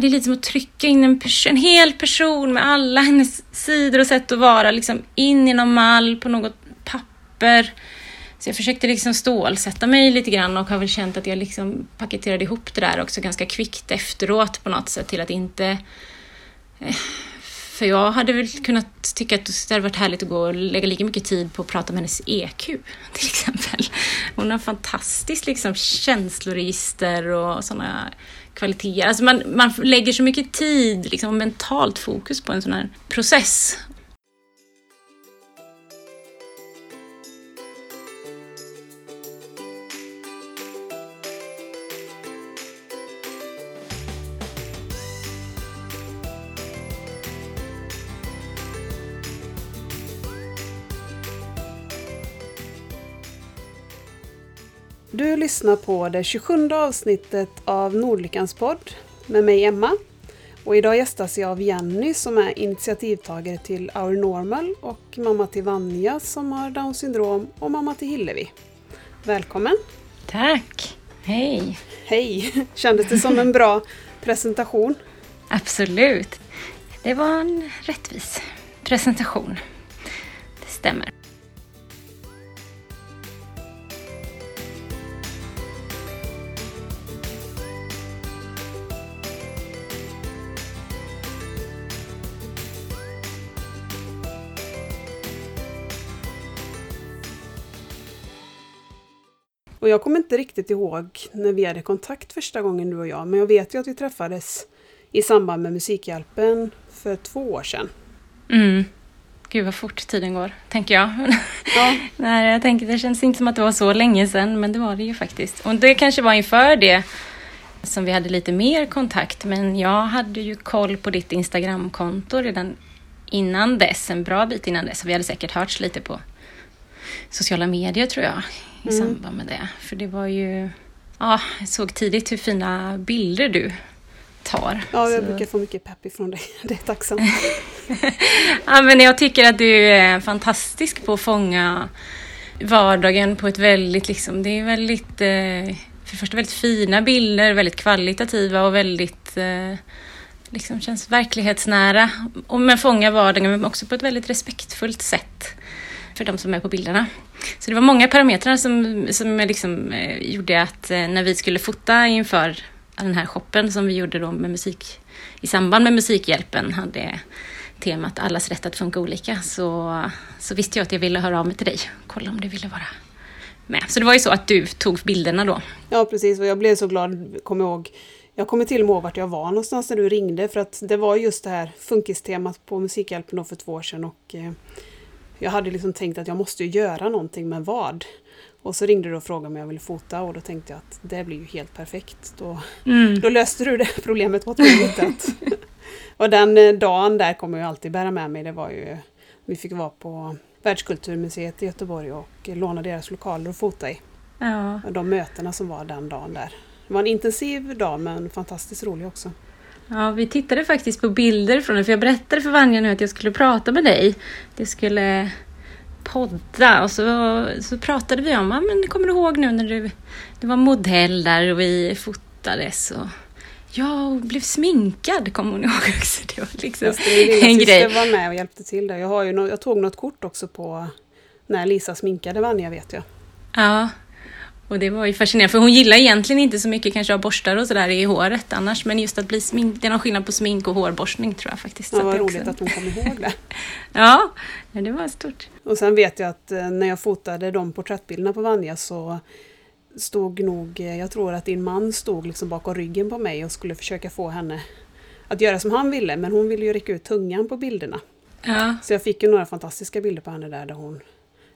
det är lite som att trycka in en, en hel person med alla hennes sidor och sätt att vara liksom in i någon mall på något papper. Så jag försökte liksom stålsätta mig lite grann och har väl känt att jag liksom paketerade ihop det där också ganska kvickt efteråt på något sätt till att inte... Eh, för jag hade väl kunnat tycka att det hade varit härligt att gå och lägga lika mycket tid på att prata med hennes EQ till exempel. Hon har fantastiskt liksom känsloregister och sådana kvaliteter. Alltså man, man lägger så mycket tid liksom, och mentalt fokus på en sån här process. Du lyssnar på det 27 avsnittet av Nordlyckans podd med mig Emma. Och idag gästas jag av Jenny som är initiativtagare till Our Normal och mamma till Vanja som har Downs syndrom och mamma till Hillevi. Välkommen! Tack! Hej! Hej! Kändes det som en bra presentation? Absolut! Det var en rättvis presentation. Det stämmer. Och jag kommer inte riktigt ihåg när vi hade kontakt första gången du och jag, men jag vet ju att vi träffades i samband med Musikhjälpen för två år sedan. Mm. Gud vad fort tiden går, tänker jag. Ja. Nej, jag tänker, det känns inte som att det var så länge sedan, men det var det ju faktiskt. Och det kanske var inför det som vi hade lite mer kontakt, men jag hade ju koll på ditt Instagramkonto redan innan dess, en bra bit innan dess. Vi hade säkert hörts lite på sociala medier tror jag i mm. samband med det. För det var ju... Ja, jag såg tidigt hur fina bilder du tar. Ja, jag så... brukar få mycket pepp ifrån dig. Det är tacksamt. ja, men jag tycker att du är fantastisk på att fånga vardagen på ett väldigt, liksom, det är väldigt, eh, för det första väldigt fina bilder, väldigt kvalitativa och väldigt, eh, liksom känns verklighetsnära. Och men fånga vardagen men också på ett väldigt respektfullt sätt för de som är på bilderna. Så det var många parametrar som, som liksom, eh, gjorde att eh, när vi skulle fota inför den här shoppen som vi gjorde då med musik i samband med Musikhjälpen hade temat allas rätt att funka olika så, så visste jag att jag ville höra av mig till dig kolla om du ville vara med. Så det var ju så att du tog bilderna då. Ja precis och jag blev så glad, kom ihåg jag kommer till och med ihåg vart jag var någonstans när du ringde för att det var just det här funkistemat på Musikhjälpen då för två år sedan och eh, jag hade liksom tänkt att jag måste göra någonting med vad. Och så ringde du och frågade om jag ville fota och då tänkte jag att det blir ju helt perfekt. Då, mm. då löste du det problemet otroligt. och den eh, dagen där kommer jag alltid bära med mig. Det var ju, vi fick vara på Världskulturmuseet i Göteborg och låna deras lokaler och fota i. Ja. Och de mötena som var den dagen där. Det var en intensiv dag men fantastiskt rolig också. Ja, vi tittade faktiskt på bilder från det, för jag berättade för Vanja nu att jag skulle prata med dig. Jag skulle podda och så, så pratade vi om, ja men kommer du ihåg nu när du, du var modell där och vi fotades och jag blev sminkad, kommer hon ihåg också. Det var liksom Just det, en grej. var med och hjälpte till där. Jag, har ju no jag tog något kort också på när Lisa sminkade Vanja vet jag. Ja, och det var ju fascinerande, för hon gillar egentligen inte så mycket kanske av borstar och sådär i håret annars, men just att bli smink, det är någon skillnad på smink och hårborstning tror jag faktiskt. Ja, vad roligt också... att hon kom ihåg det. ja, det var stort. Och sen vet jag att eh, när jag fotade de porträttbilderna på Vanja så stod nog, eh, jag tror att din man stod liksom bakom ryggen på mig och skulle försöka få henne att göra som han ville, men hon ville ju räcka ut tungan på bilderna. Ja. Så jag fick ju några fantastiska bilder på henne där, där hon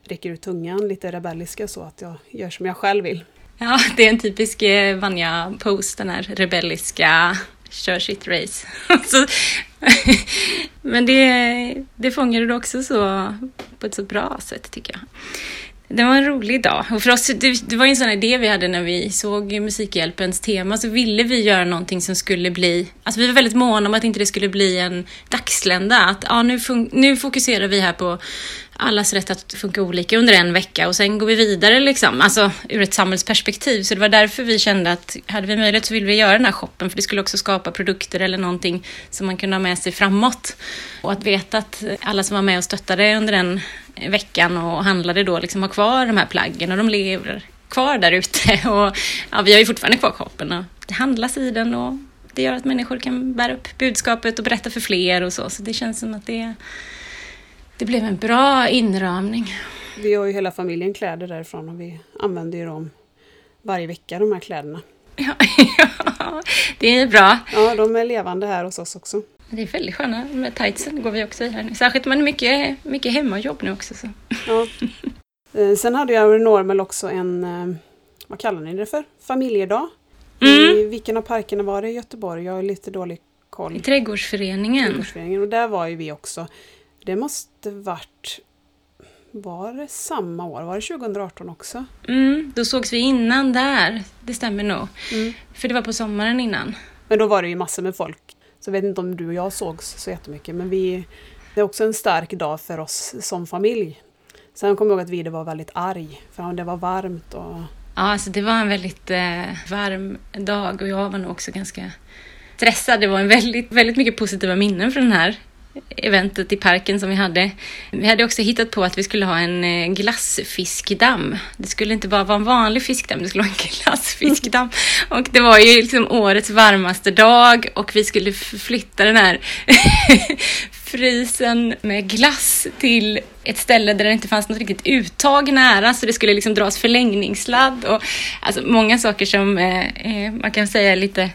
räcker ut tungan, lite rebelliska så att jag gör som jag själv vill. Ja, det är en typisk eh, Vanja-pose, den här rebelliska kör sitt race. men det, det fångade du också så på ett så bra sätt tycker jag. Det var en rolig dag. Och för oss, det, det var ju en sån idé vi hade när vi såg Musikhjälpens tema, så ville vi göra någonting som skulle bli... Alltså vi var väldigt måna om att inte det skulle bli en dagslända. Att ja, nu, nu fokuserar vi här på allas rätt att funka olika under en vecka och sen går vi vidare liksom, alltså ur ett samhällsperspektiv. Så det var därför vi kände att hade vi möjlighet så ville vi göra den här shoppen, för det skulle också skapa produkter eller någonting som man kunde ha med sig framåt. Och att veta att alla som var med och stöttade under den veckan och handlade då liksom har kvar de här plaggen och de lever kvar där ute. Och ja, vi har ju fortfarande kvar shoppen och det handlas i den och det gör att människor kan bära upp budskapet och berätta för fler och så. Så det känns som att det det blev en bra inramning. Vi har ju hela familjen kläder därifrån och vi använder ju dem varje vecka, de här kläderna. Ja, det är bra. Ja, de är levande här hos oss också. Det är väldigt sköna, med tightsen går vi också i här nu. Särskilt man är mycket, mycket hemmajobb nu också. Så. Ja. Eh, sen hade jag Normal också en, eh, vad kallar ni det för? Familjedag. Mm. I vilken av parkerna var det i Göteborg? Jag har lite dålig koll. I Trädgårdsföreningen. Trädgårdsföreningen. Och där var ju vi också. Det måste varit... Var det samma år? Var det 2018 också? Mm, då sågs vi innan där. Det stämmer nog. Mm. För det var på sommaren innan. Men då var det ju massor med folk. Så jag vet inte om du och jag sågs så jättemycket. Men vi, det är också en stark dag för oss som familj. Sen kommer jag ihåg att Vide var väldigt arg. För det var varmt och... Ja, alltså det var en väldigt eh, varm dag och jag var nog också ganska stressad. Det var en väldigt, väldigt mycket positiva minnen från den här eventet i parken som vi hade. Vi hade också hittat på att vi skulle ha en eh, glassfiskdamm. Det skulle inte bara vara en vanlig fiskdamm, det skulle vara en glassfiskdamm. Och det var ju liksom årets varmaste dag och vi skulle flytta den här frysen med glass till ett ställe där det inte fanns något riktigt uttag nära så det skulle liksom dras förlängningssladd och alltså många saker som eh, eh man kan säga lite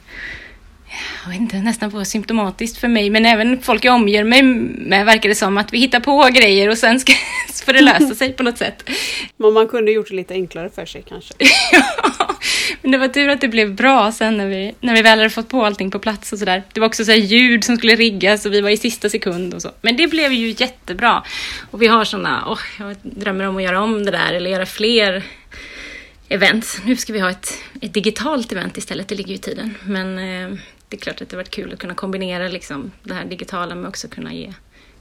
jag vet inte, nästan var symptomatiskt för mig, men även folk jag omger mig med verkar det som att vi hittar på grejer och sen ska, får det lösa sig på något sätt. Men man kunde gjort det lite enklare för sig kanske. ja, men det var tur att det blev bra sen när vi, när vi väl hade fått på allting på plats och sådär. Det var också så ljud som skulle riggas och vi var i sista sekund och så. Men det blev ju jättebra. Och vi har sådana, oh, jag drömmer om att göra om det där eller göra fler event. Nu ska vi ha ett, ett digitalt event istället, det ligger ju i tiden. Men eh, det är klart att det varit kul att kunna kombinera liksom, det här digitala med också kunna ge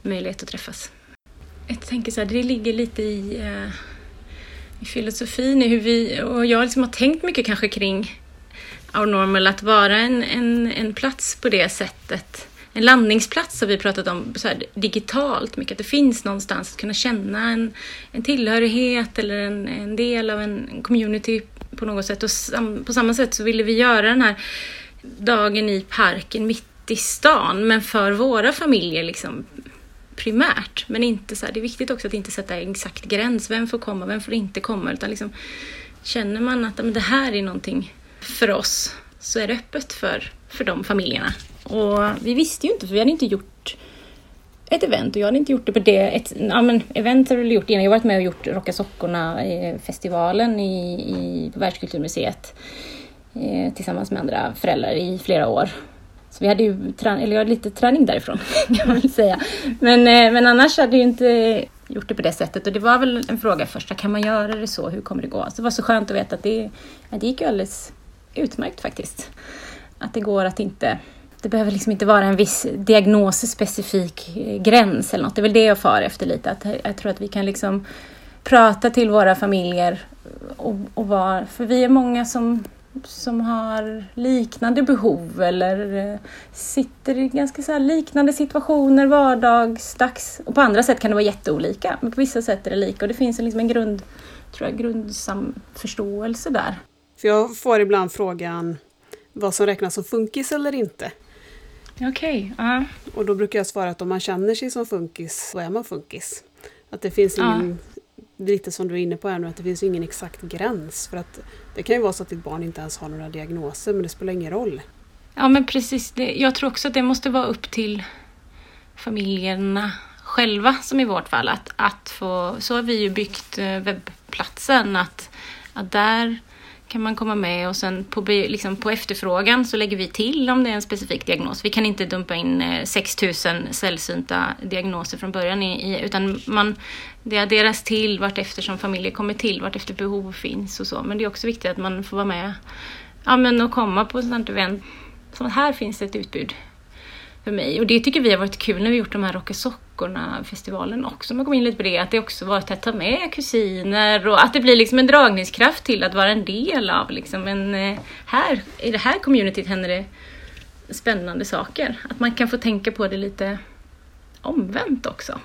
möjlighet att träffas. Jag tänker så här, det ligger lite i, eh, i filosofin, i hur vi, och jag liksom har tänkt mycket kanske kring Our Normal, att vara en, en, en plats på det sättet. En landningsplats har vi pratat om så här, digitalt mycket, att det finns någonstans att kunna känna en, en tillhörighet eller en, en del av en community på något sätt. Och sam, på samma sätt så ville vi göra den här dagen i parken mitt i stan, men för våra familjer liksom primärt. Men inte så här, det är viktigt också att inte sätta exakt gräns. Vem får komma, vem får inte komma? Utan liksom, känner man att men det här är någonting för oss så är det öppet för, för de familjerna. Och vi visste ju inte, för vi hade inte gjort ett event och jag hade inte gjort det på det. Ett, ja, men event har jag gjort innan. Jag har varit med och gjort Rocka Sockorna-festivalen eh, i, i, på Världskulturmuseet eh, tillsammans med andra föräldrar i flera år. Så vi hade ju eller jag hade lite träning därifrån kan man väl säga. Men, eh, men annars hade jag inte gjort det på det sättet och det var väl en fråga först, kan man göra det så, hur kommer det gå? Så det var så skönt att veta att det, att det gick ju alldeles utmärkt faktiskt. Att det går att inte det behöver liksom inte vara en viss diagnosspecifik eh, gräns eller något. Det är väl det jag far efter lite. Att jag tror att vi kan liksom prata till våra familjer och, och vara, för vi är många som som har liknande behov eller eh, sitter i ganska så liknande situationer vardagsdags. Och på andra sätt kan det vara jätteolika, men på vissa sätt är det lika. Och det finns liksom en grund, tror jag, grundsam förståelse där. För jag får ibland frågan vad som räknas som funkis eller inte. Okej, okay, uh. Och då brukar jag svara att om man känner sig som funkis, så är man funkis. Att det finns ingen, uh lite som du är inne på här nu, att det finns ingen exakt gräns. För att det kan ju vara så att ditt barn inte ens har några diagnoser, men det spelar ingen roll. Ja, men precis. Jag tror också att det måste vara upp till familjerna själva, som i vårt fall. Att, att få, så har vi ju byggt eh, webbplatsen, att, att där kan man komma med och sen på, liksom på efterfrågan så lägger vi till om det är en specifik diagnos. Vi kan inte dumpa in eh, 6000 sällsynta diagnoser från början i, utan man, det adderas till vart eftersom familjer kommer till, vart efter behov finns och så. Men det är också viktigt att man får vara med ja, men och komma på ett sånt event. Så här finns det ett utbud för mig. Och det tycker vi har varit kul när vi gjort de här Rocka Sockorna-festivalen också. Man kommer in lite på det, att det också var att ta med kusiner och att det blir liksom en dragningskraft till att vara en del av liksom en... Eh, här, i det här communityt händer det spännande saker. Att man kan få tänka på det lite omvänt också.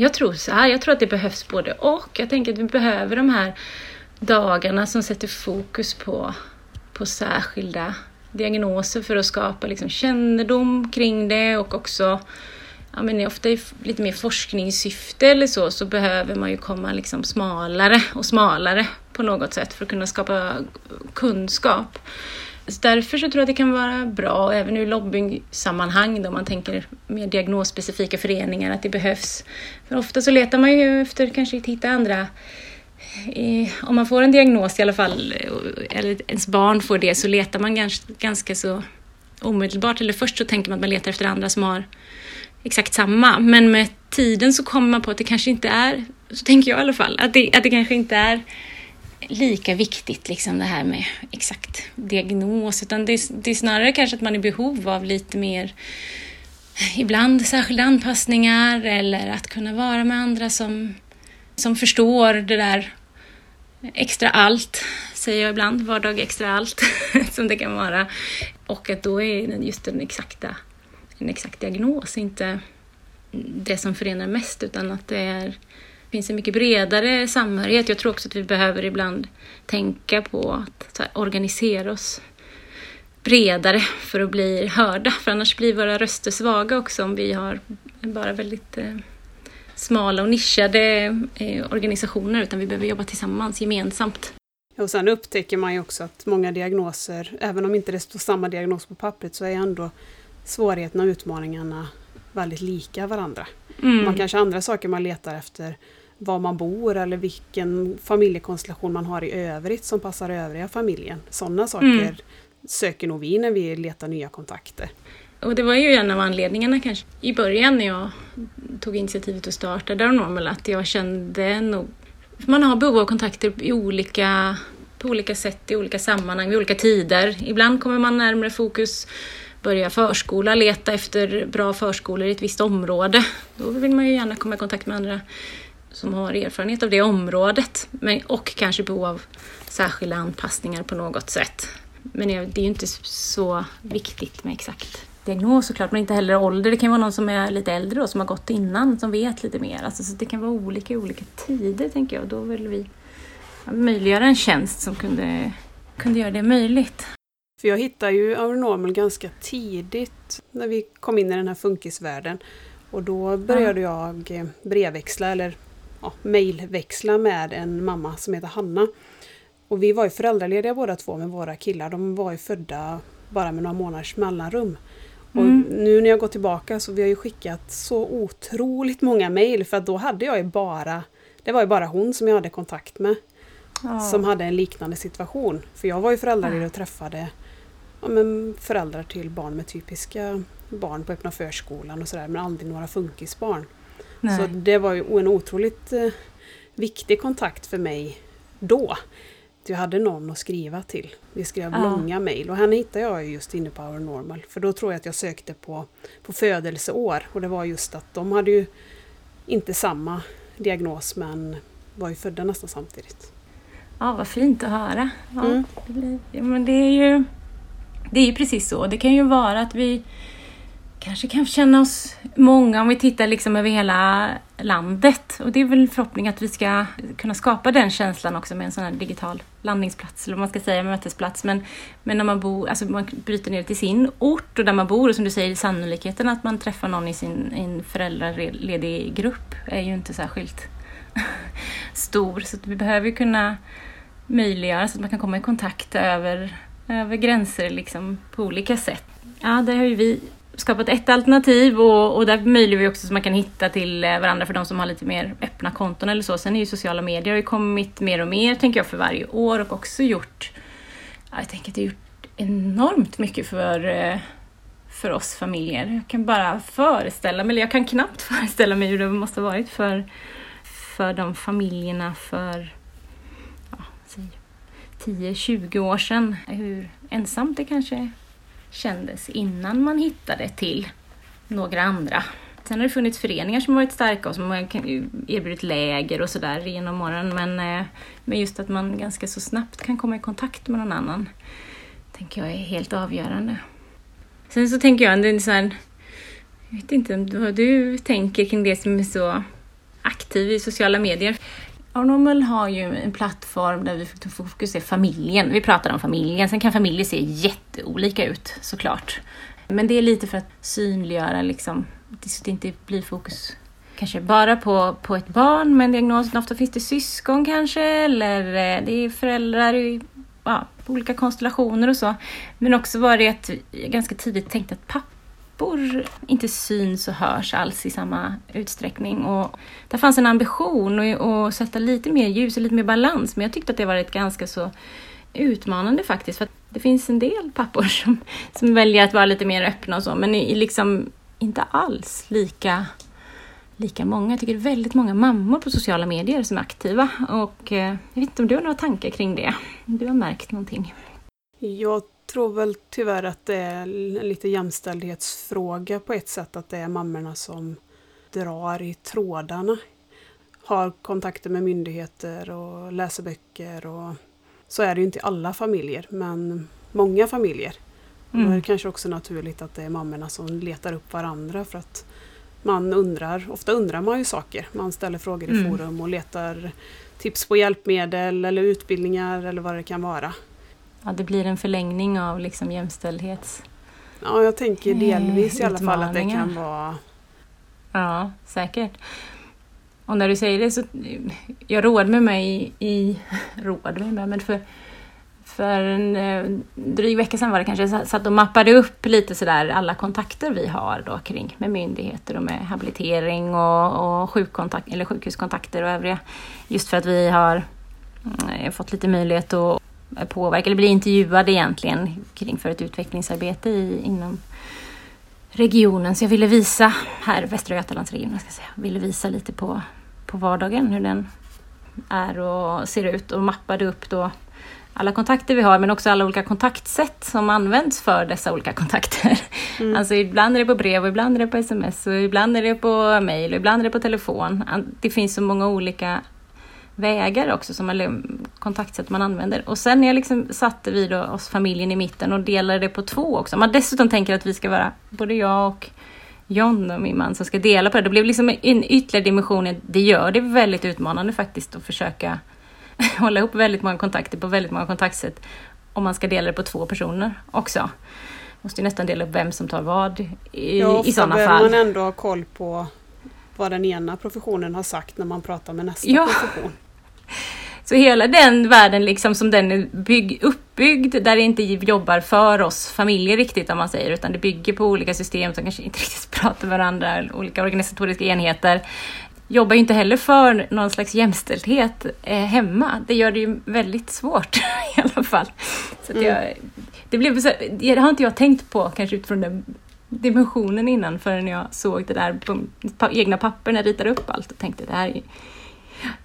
Jag tror så här, jag tror att det behövs både och. Jag tänker att vi behöver de här dagarna som sätter fokus på, på särskilda diagnoser för att skapa liksom kännedom kring det och också ja, men ofta i lite mer forskningssyfte eller så, så behöver man ju komma liksom smalare och smalare på något sätt för att kunna skapa kunskap. Så därför så tror jag att det kan vara bra, även ur lobbyingsammanhang då man tänker mer diagnosspecifika föreningar, att det behövs. För ofta så letar man ju efter kanske att hitta andra om man får en diagnos i alla fall, eller ens barn får det, så letar man ganska, ganska så omedelbart, eller först så tänker man att man letar efter andra som har exakt samma, men med tiden så kommer man på att det kanske inte är, så tänker jag i alla fall, att det, att det kanske inte är lika viktigt liksom det här med exakt diagnos, utan det är, det är snarare kanske att man är i behov av lite mer ibland särskilda anpassningar eller att kunna vara med andra som, som förstår det där extra allt, säger jag ibland, vardag extra allt som det kan vara. Och att då är just den exakta, en exakt diagnos inte det som förenar mest utan att det är finns en mycket bredare samhörighet. Jag tror också att vi behöver ibland tänka på att här, organisera oss bredare för att bli hörda. För annars blir våra röster svaga också om vi har bara väldigt eh, smala och nischade eh, organisationer utan vi behöver jobba tillsammans, gemensamt. Och sen upptäcker man ju också att många diagnoser, även om inte det står samma diagnos på pappret, så är ändå svårigheterna och utmaningarna väldigt lika varandra. Mm. Man kanske har andra saker man letar efter var man bor eller vilken familjekonstellation man har i övrigt som passar övriga familjen. Sådana saker mm. söker nog vi när vi letar nya kontakter. Och det var ju en av anledningarna kanske i början när jag tog initiativet och startade Normal att jag kände nog... Man har behov av kontakter i olika, på olika sätt, i olika sammanhang, vid olika tider. Ibland kommer man närmare fokus börja förskola, leta efter bra förskolor i ett visst område. Då vill man ju gärna komma i kontakt med andra som har erfarenhet av det området men, och kanske behov av särskilda anpassningar på något sätt. Men det är ju inte så viktigt med exakt diagnos såklart, men inte heller ålder. Det kan vara någon som är lite äldre och som har gått innan, som vet lite mer. Alltså, så det kan vara olika i olika tider, tänker jag. Då vill vi möjliggöra en tjänst som kunde, kunde göra det möjligt. För jag hittade ju Our ganska tidigt när vi kom in i den här funkisvärlden. Och då började ja. jag brevväxla, eller ja, mejlväxla med en mamma som heter Hanna. Och vi var ju föräldralediga båda två med våra killar. De var ju födda bara med några månaders mellanrum. Och mm. nu när jag går tillbaka så vi har ju skickat så otroligt många mejl för att då hade jag ju bara Det var ju bara hon som jag hade kontakt med. Ja. Som hade en liknande situation. För jag var ju föräldraledig och träffade ja, men föräldrar till barn med typiska barn på öppna förskolan och sådär men aldrig några funkisbarn. Nej. Så det var ju en otroligt eh, viktig kontakt för mig då. Jag hade någon att skriva till. Vi skrev ja. långa mejl och henne hittade jag just inne på Our Normal. För då tror jag att jag sökte på, på födelseår och det var just att de hade ju inte samma diagnos men var ju födda nästan samtidigt. Ja, vad fint att höra. Ja, mm. det, blir, men det är ju det är ju precis så. Det kan ju vara att vi kanske kan känna oss många om vi tittar liksom över hela landet. Och det är väl förhoppning att vi ska kunna skapa den känslan också med en sån här digital landningsplats, eller vad man ska säga, mötesplats. Men, men när man bor, alltså man bryter ner till sin ort och där man bor, och som du säger, sannolikheten att man träffar någon i sin en föräldraledig grupp är ju inte särskilt stor. Så vi behöver kunna möjliggöra så att man kan komma i kontakt över, över gränser liksom på olika sätt. Ja, där har ju vi skapat ett alternativ och, och där möjliggör vi också så man kan hitta till eh, varandra för de som har lite mer öppna konton eller så. Sen är ju sociala medier har ju kommit mer och mer, tänker jag, för varje år och också gjort, jag tänker att det har gjort enormt mycket för, eh, för oss familjer. Jag kan bara föreställa mig, eller jag kan knappt föreställa mig hur det måste ha varit för, för de familjerna för ja, 10-20 år sedan. Hur ensamt det kanske kändes innan man hittade till några andra. Sen har det funnits föreningar som varit starka och som har erbjudit läger och sådär genom åren. Men, eh, men just att man ganska så snabbt kan komma i kontakt med någon annan tänker jag är helt avgörande. Sen så tänker jag, det är så här, jag vet inte vad du tänker kring det som är så aktiv i sociala medier. Normal har ju en plattform där vi fokuserar familjen. Vi pratar om familjen. Sen kan familjer se jätteolika ut såklart. Men det är lite för att synliggöra liksom, så det inte blir fokus kanske bara på, på ett barn med en diagnos. Ofta finns det syskon kanske eller eh, det är föräldrar i ja, olika konstellationer och så. Men också var det att jag ganska tidigt tänkte att pappa pappor inte syns och hörs alls i samma utsträckning. Och där fanns en ambition att sätta lite mer ljus och lite mer balans, men jag tyckte att det var ett ganska så utmanande faktiskt. För det finns en del pappor som, som väljer att vara lite mer öppna och så, men liksom inte alls lika lika många. Jag tycker det är väldigt många mammor på sociala medier som är aktiva och eh, jag vet inte om du har några tankar kring det? Du har märkt någonting? Jag tror väl tyvärr att det är lite jämställdhetsfråga på ett sätt, att det är mammorna som drar i trådarna. Har kontakter med myndigheter och läser böcker och så är det ju inte i alla familjer, men många familjer. Mm. Då är det kanske också naturligt att det är mammorna som letar upp varandra för att man undrar, ofta undrar man ju saker. Man ställer frågor i mm. forum och letar tips på hjälpmedel eller utbildningar eller vad det kan vara ja, det blir en förlängning av liksom jämställdhets... Ja, jag tänker delvis i alla fall att det kan vara... Ja, säkert. Och när du säger det så, jag råd med mig i, råd med mig, men för, för en eh, dryg vecka sedan var det kanske, jag satt och mappade upp lite sådär alla kontakter vi har då kring med myndigheter och med habilitering och, och sjukkontakt, eller sjukhuskontakter och övriga. Just för att vi har mm, fått lite möjlighet att påverka, eller bli intervjuad egentligen kring för ett utvecklingsarbete i, inom regionen. Så jag ville visa, här Västra Götalandsregionen, ska jag säga, ville visa lite på, på vardagen hur den är och ser ut och mappade upp då alla kontakter vi har men också alla olika kontaktsätt som används för dessa olika kontakter. Mm. Alltså ibland är det på brev och ibland är det på sms och ibland är det på mail och ibland är det på telefon. Det finns så många olika vägar också, som man, kontaktsätt man använder. Och sen när jag liksom satte vi då oss familjen i mitten och delade det på två också. Man dessutom tänker att vi ska vara, både jag och John och min man som ska dela på det. Det blev liksom en ytterligare dimension. Det gör det väldigt utmanande faktiskt att försöka hålla ihop väldigt många kontakter på väldigt många kontaktsätt. Om man ska dela det på två personer också. Måste ju nästan dela upp vem som tar vad i, ja, i sådana fall. Ja, man ändå ha koll på vad den ena professionen har sagt när man pratar med nästa ja. profession. Så hela den världen liksom som den är bygg, uppbyggd, där det inte jobbar för oss familjer riktigt om man säger, utan det bygger på olika system som kanske inte riktigt pratar med varandra, olika organisatoriska enheter, jobbar ju inte heller för någon slags jämställdhet eh, hemma. Det gör det ju väldigt svårt i alla fall. Så mm. jag, det, blev så, det har inte jag tänkt på kanske utifrån den dimensionen innan förrän jag såg det där på, egna papper när jag ritade upp allt och tänkte det här är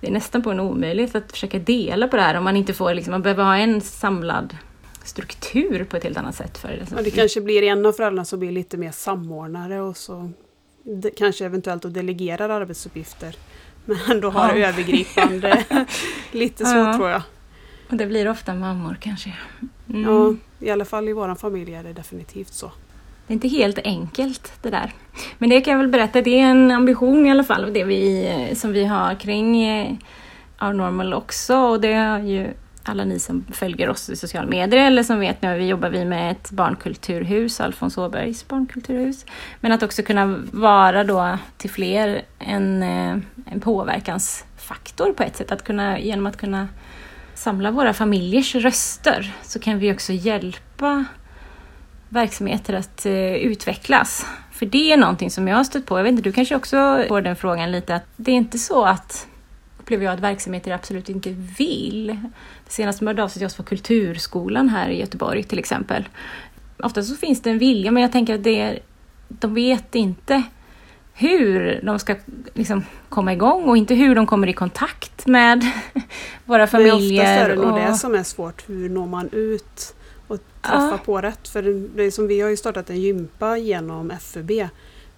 det är nästan på en omöjlighet att försöka dela på det här om man inte får, liksom, man behöver ha en samlad struktur på ett helt annat sätt. för Det, ja, det kanske blir en av föräldrarna som blir lite mer samordnare och så det, kanske eventuellt att delegerar arbetsuppgifter. Men ändå har ja. övergripande, lite så ja. tror jag. Och det blir ofta mammor kanske. Mm. Ja, i alla fall i vår familj är det definitivt så. Det är inte helt enkelt det där. Men det kan jag väl berätta, det är en ambition i alla fall det vi, som vi har kring eh, Our Normal också. Och det har ju alla ni som följer oss i sociala medier eller som vet nu vi jobbar vi med ett barnkulturhus, Alfons Åbergs barnkulturhus. Men att också kunna vara då till fler en, eh, en påverkansfaktor på ett sätt. Att kunna, genom att kunna samla våra familjers röster så kan vi också hjälpa verksamheter att uh, utvecklas. För det är någonting som jag har stött på. Jag vet inte, du kanske också får den frågan lite att det är inte så att upplever jag att verksamheter absolut inte vill. Det senaste hörde av sig till oss var Kulturskolan här i Göteborg till exempel. Ofta så finns det en vilja men jag tänker att det är, de vet inte hur de ska liksom komma igång och inte hur de kommer i kontakt med våra familjer. Oftast är det nog och... det som är svårt. Hur når man ut och träffa ja. på rätt? För det är som vi har ju startat en gympa genom FUB.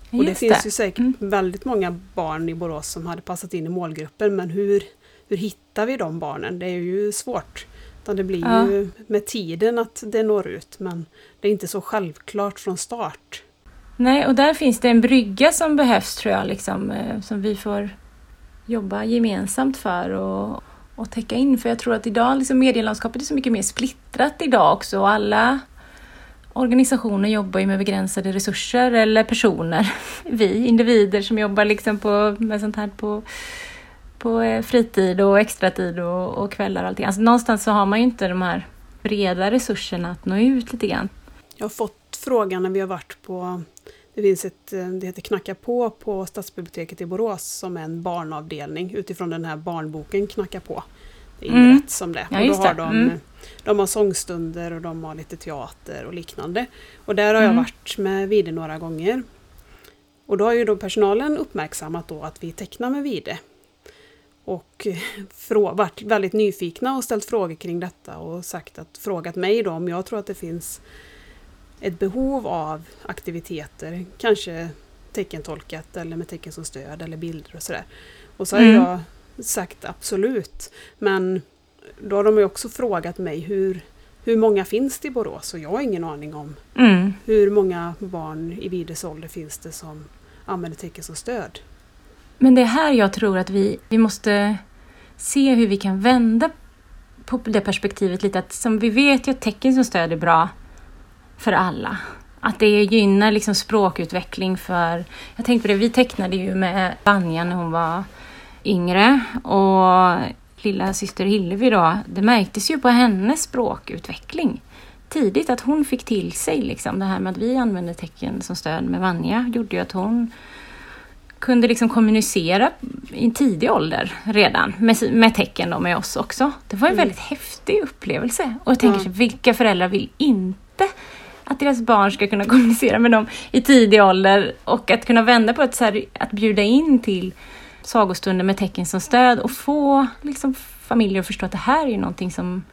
Och Just det finns det. ju säkert mm. väldigt många barn i Borås som hade passat in i målgruppen men hur, hur hittar vi de barnen? Det är ju svårt. Utan det blir ja. ju med tiden att det når ut men det är inte så självklart från start. Nej, och där finns det en brygga som behövs tror jag, liksom, eh, som vi får jobba gemensamt för och, och täcka in. För jag tror att idag, liksom medielandskapet är så mycket mer splittrat idag också och alla organisationer jobbar ju med begränsade resurser eller personer. Vi individer som jobbar liksom på, med sånt här på, på eh, fritid och extratid och, och kvällar och allting. Alltså någonstans så har man ju inte de här breda resurserna att nå ut lite grann. Jag har fått frågan när vi har varit på det finns ett, eh, det heter Knacka på på Stadsbiblioteket i Borås som är en barnavdelning utifrån den här barnboken Knacka på. Det är inrätt mm. som det. Ja, och då har de, mm. de har sångstunder och de har lite teater och liknande. Och där har jag mm. varit med Vide några gånger. Och då har ju då personalen uppmärksammat då att vi tecknar med Vide. Och varit väldigt nyfikna och ställt frågor kring detta och sagt att, frågat mig då om jag tror att det finns ett behov av aktiviteter, kanske teckentolkat eller med tecken som stöd eller bilder och sådär. Och så har mm. jag sagt absolut. Men då har de ju också frågat mig hur, hur många finns det i Borås? Och jag har ingen aning om mm. hur många barn i Vides ålder finns det som använder tecken som stöd. Men det är här jag tror att vi, vi måste se hur vi kan vända på det perspektivet lite. Att som vi vet ju att tecken som stöd är bra för alla. Att det gynnar liksom språkutveckling för... Jag tänkte på det, vi tecknade ju med Vanja när hon var yngre och lilla syster Hillevi då, det märktes ju på hennes språkutveckling tidigt att hon fick till sig liksom det här med att vi använde tecken som stöd med Vanja gjorde ju att hon kunde liksom kommunicera i tidig ålder redan med, med tecken då med oss också. Det var en mm. väldigt häftig upplevelse och jag tänker mm. vilka föräldrar vill inte att deras barn ska kunna kommunicera med dem i tidig ålder och att kunna vända på det, så här, att bjuda in till sagostunder med tecken som stöd och få liksom, familjer att förstå att det här är ju någonting som,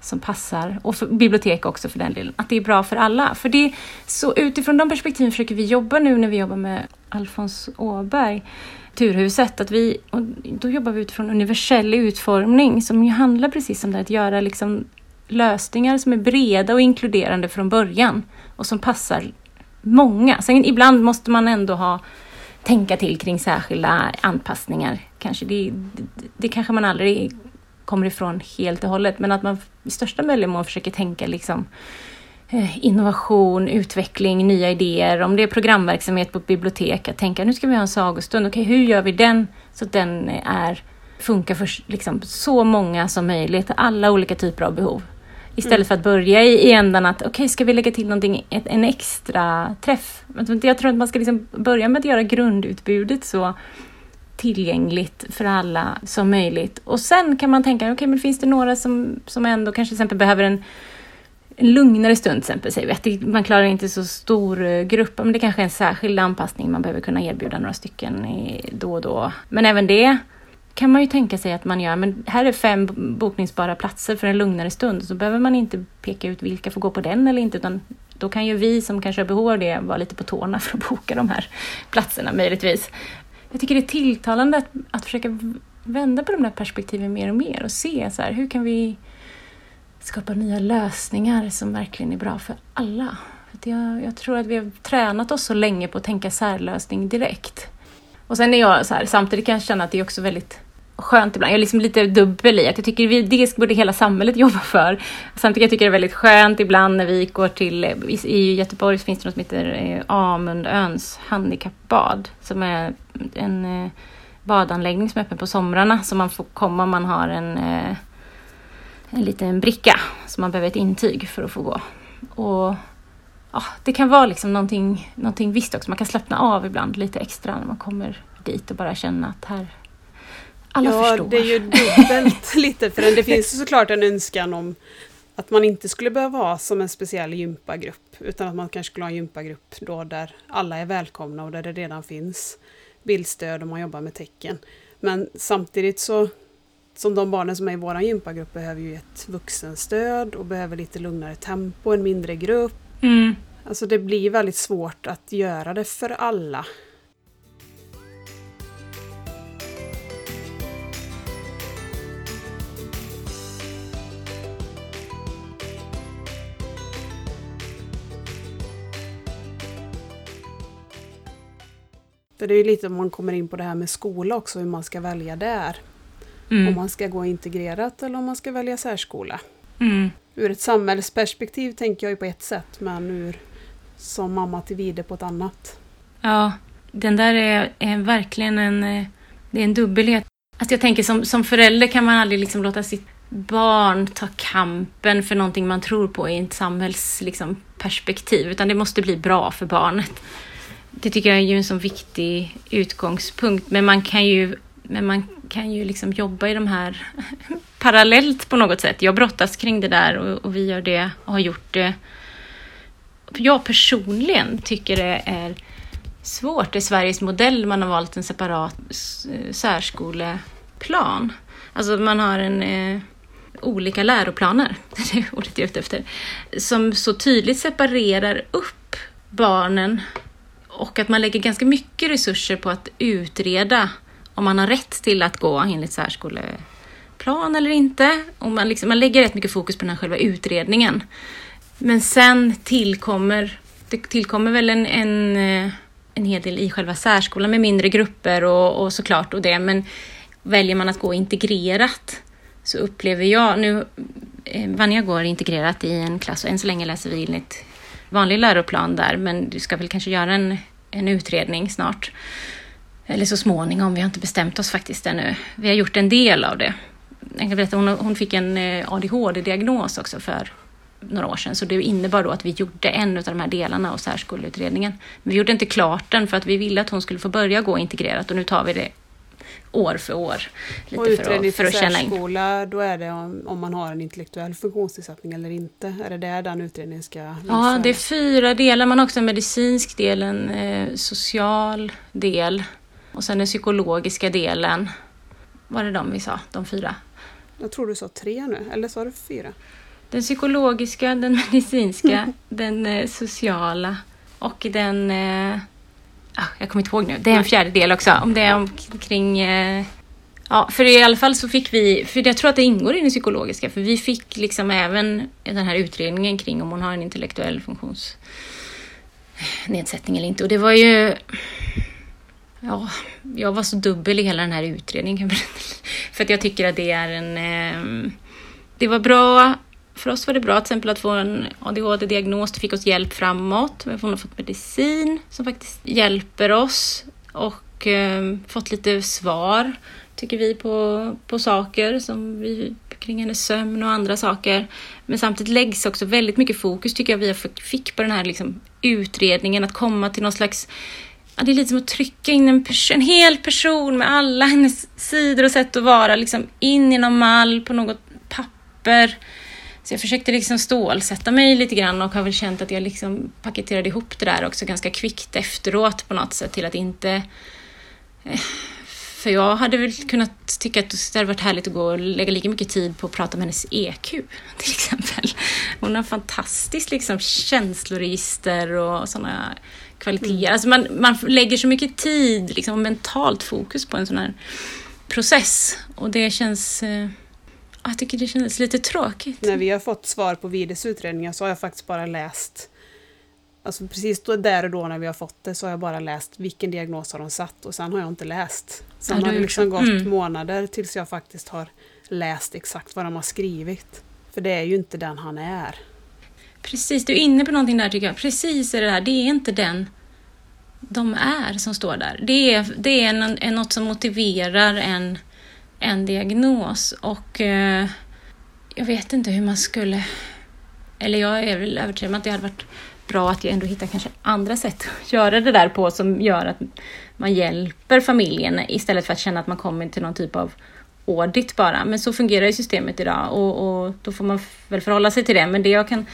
som passar, och för, bibliotek också för den delen, att det är bra för alla. För det, så utifrån de perspektiven försöker vi jobba nu när vi jobbar med Alfons Åberg, Turhuset, att vi, och då jobbar vi utifrån universell utformning som ju handlar precis om det, att göra liksom lösningar som är breda och inkluderande från början och som passar många. Sen ibland måste man ändå ha tänka till kring särskilda anpassningar. Kanske det, det, det kanske man aldrig kommer ifrån helt och hållet, men att man i största möjliga mån försöker tänka liksom eh, innovation, utveckling, nya idéer. Om det är programverksamhet på ett bibliotek, att tänka nu ska vi ha en sagostund. Okej, hur gör vi den så att den är, funkar för liksom, så många som möjligt, alla olika typer av behov. Istället mm. för att börja i, i ändan att okej, okay, ska vi lägga till någonting, ett, en extra träff? Jag tror att man ska liksom börja med att göra grundutbudet så tillgängligt för alla som möjligt. Och sen kan man tänka, okej, okay, men finns det några som, som ändå kanske till exempel behöver en, en lugnare stund, till exempel, säger vi. Att man klarar inte så stor eh, grupp, men det kanske är en särskild anpassning man behöver kunna erbjuda några stycken då och då. Men även det kan man ju tänka sig att man gör, men här är fem bokningsbara platser för en lugnare stund, så behöver man inte peka ut vilka får gå på den eller inte, utan då kan ju vi som kanske har behov av det vara lite på tårna för att boka de här platserna möjligtvis. Jag tycker det är tilltalande att, att försöka vända på de där perspektiven mer och mer och se så här, hur kan vi skapa nya lösningar som verkligen är bra för alla. För jag, jag tror att vi har tränat oss så länge på att tänka särlösning direkt. Och sen är jag så här, samtidigt kan jag känna att det är också väldigt skönt ibland. Jag är liksom lite dubbel i att jag tycker vi, det borde hela samhället jobba för. Samtidigt jag tycker jag det är väldigt skönt ibland när vi går till, i, i Göteborg finns det något som heter eh, Amundöns handikappbad som är en eh, badanläggning som är öppen på somrarna så man får komma om man har en eh, en liten bricka som man behöver ett intyg för att få gå. Och ja, det kan vara liksom någonting, någonting visst också. Man kan slappna av ibland lite extra när man kommer dit och bara känna att här alla ja, förstår. det är ju dubbelt lite för det finns såklart en önskan om att man inte skulle behöva ha som en speciell gympagrupp utan att man kanske skulle ha en gympagrupp då där alla är välkomna och där det redan finns bildstöd och man jobbar med tecken. Men samtidigt så som de barnen som är i vår gympagrupp behöver ju ett vuxenstöd och behöver lite lugnare tempo, en mindre grupp. Mm. Alltså det blir väldigt svårt att göra det för alla. För det är ju lite om man kommer in på det här med skola också, hur man ska välja där. Mm. Om man ska gå integrerat eller om man ska välja särskola. Mm. Ur ett samhällsperspektiv tänker jag ju på ett sätt, men ur som mamma till Vide på ett annat. Ja, den där är, är verkligen en, eh, det är en dubbelhet. Alltså jag tänker som, som förälder kan man aldrig liksom låta sitt barn ta kampen för någonting man tror på i ett samhällsperspektiv, liksom, utan det måste bli bra för barnet. Det tycker jag är ju en så viktig utgångspunkt, men man kan ju, men man kan ju liksom jobba i de här parallellt på något sätt. Jag brottas kring det där och, och vi gör det och har gjort det. Jag personligen tycker det är svårt. Det är Sveriges modell man har valt en separat särskoleplan. Alltså man har en eh, olika läroplaner, det är ordet jag är ute efter, som så tydligt separerar upp barnen och att man lägger ganska mycket resurser på att utreda om man har rätt till att gå enligt särskoleplan eller inte. Och man, liksom, man lägger rätt mycket fokus på den här själva utredningen. Men sen tillkommer, det tillkommer väl en, en, eh, en hel del i själva särskolan med mindre grupper och, och såklart och det, men väljer man att gå integrerat så upplever jag, nu eh, Vanja går integrerat i en klass och än så länge läser vi enligt vanlig läroplan där, men du ska väl kanske göra en, en utredning snart. Eller så småningom, vi har inte bestämt oss faktiskt ännu. Vi har gjort en del av det. Jag kan berätta, hon, hon fick en eh, ADHD-diagnos också för några år sedan, så det innebar då att vi gjorde en av de här delarna av särskoleutredningen. Men vi gjorde inte klart den för att vi ville att hon skulle få börja gå integrerat och nu tar vi det år för år. Lite och utredning för, att, för, för särskola, då är det om, om, man har en intellektuell funktionsnedsättning eller inte? Är det där den utredningen ska visa? Ja, det är fyra delar. Man har också en medicinsk del, en eh, social del och sen den psykologiska delen. Var det de vi sa, de fyra? Jag tror du sa tre nu, eller sa du fyra? Den psykologiska, den medicinska, den eh, sociala och den... Eh, Ah, jag kommer inte ihåg nu. Det är en fjärdedel också. Om det är omkring... Eh, ja, för i alla fall så fick vi... För jag tror att det ingår i det psykologiska. För vi fick liksom även den här utredningen kring om hon har en intellektuell funktionsnedsättning eller inte. Och det var ju... Ja, jag var så dubbel i hela den här utredningen. För att jag tycker att det är en... Eh, det var bra för oss var det bra till exempel att få en ADHD-diagnos. Det fick oss hjälp framåt. Hon har fått medicin som faktiskt hjälper oss och eh, fått lite svar, tycker vi, på, på saker som vi kring hennes sömn och andra saker. Men samtidigt läggs också väldigt mycket fokus, tycker jag, vi fick på den här liksom, utredningen, att komma till någon slags Ja, det är lite som att trycka in en, en hel person med alla hennes sidor och sätt att vara liksom in i någon mall på något papper så jag försökte liksom stålsätta mig lite grann och har väl känt att jag liksom paketerade ihop det där också ganska kvickt efteråt på något sätt till att inte... Eh, för jag hade väl kunnat tycka att det hade varit härligt att gå och lägga lika mycket tid på att prata med hennes EQ till exempel. Hon har fantastiskt liksom känsloregister och sådana kvaliteter. Mm. Alltså man, man lägger så mycket tid liksom, och mentalt fokus på en sån här process och det känns eh, jag tycker det kändes lite tråkigt. När vi har fått svar på Vides utredningar så har jag faktiskt bara läst Alltså precis då, där och då när vi har fått det så har jag bara läst vilken diagnos har de satt och sen har jag inte läst. Sen ja, har det liksom gått mm. månader tills jag faktiskt har läst exakt vad de har skrivit. För det är ju inte den han är. Precis, du är inne på någonting där tycker jag. Precis är det där, det är inte den de är som står där. Det är, det är något som motiverar en en diagnos och eh, jag vet inte hur man skulle... Eller jag är väl övertygad om att det hade varit bra att jag ändå hittar kanske andra sätt att göra det där på som gör att man hjälper familjen istället för att känna att man kommer till någon typ av audit bara. Men så fungerar ju systemet idag och, och då får man väl förhålla sig till det. Men det jag kan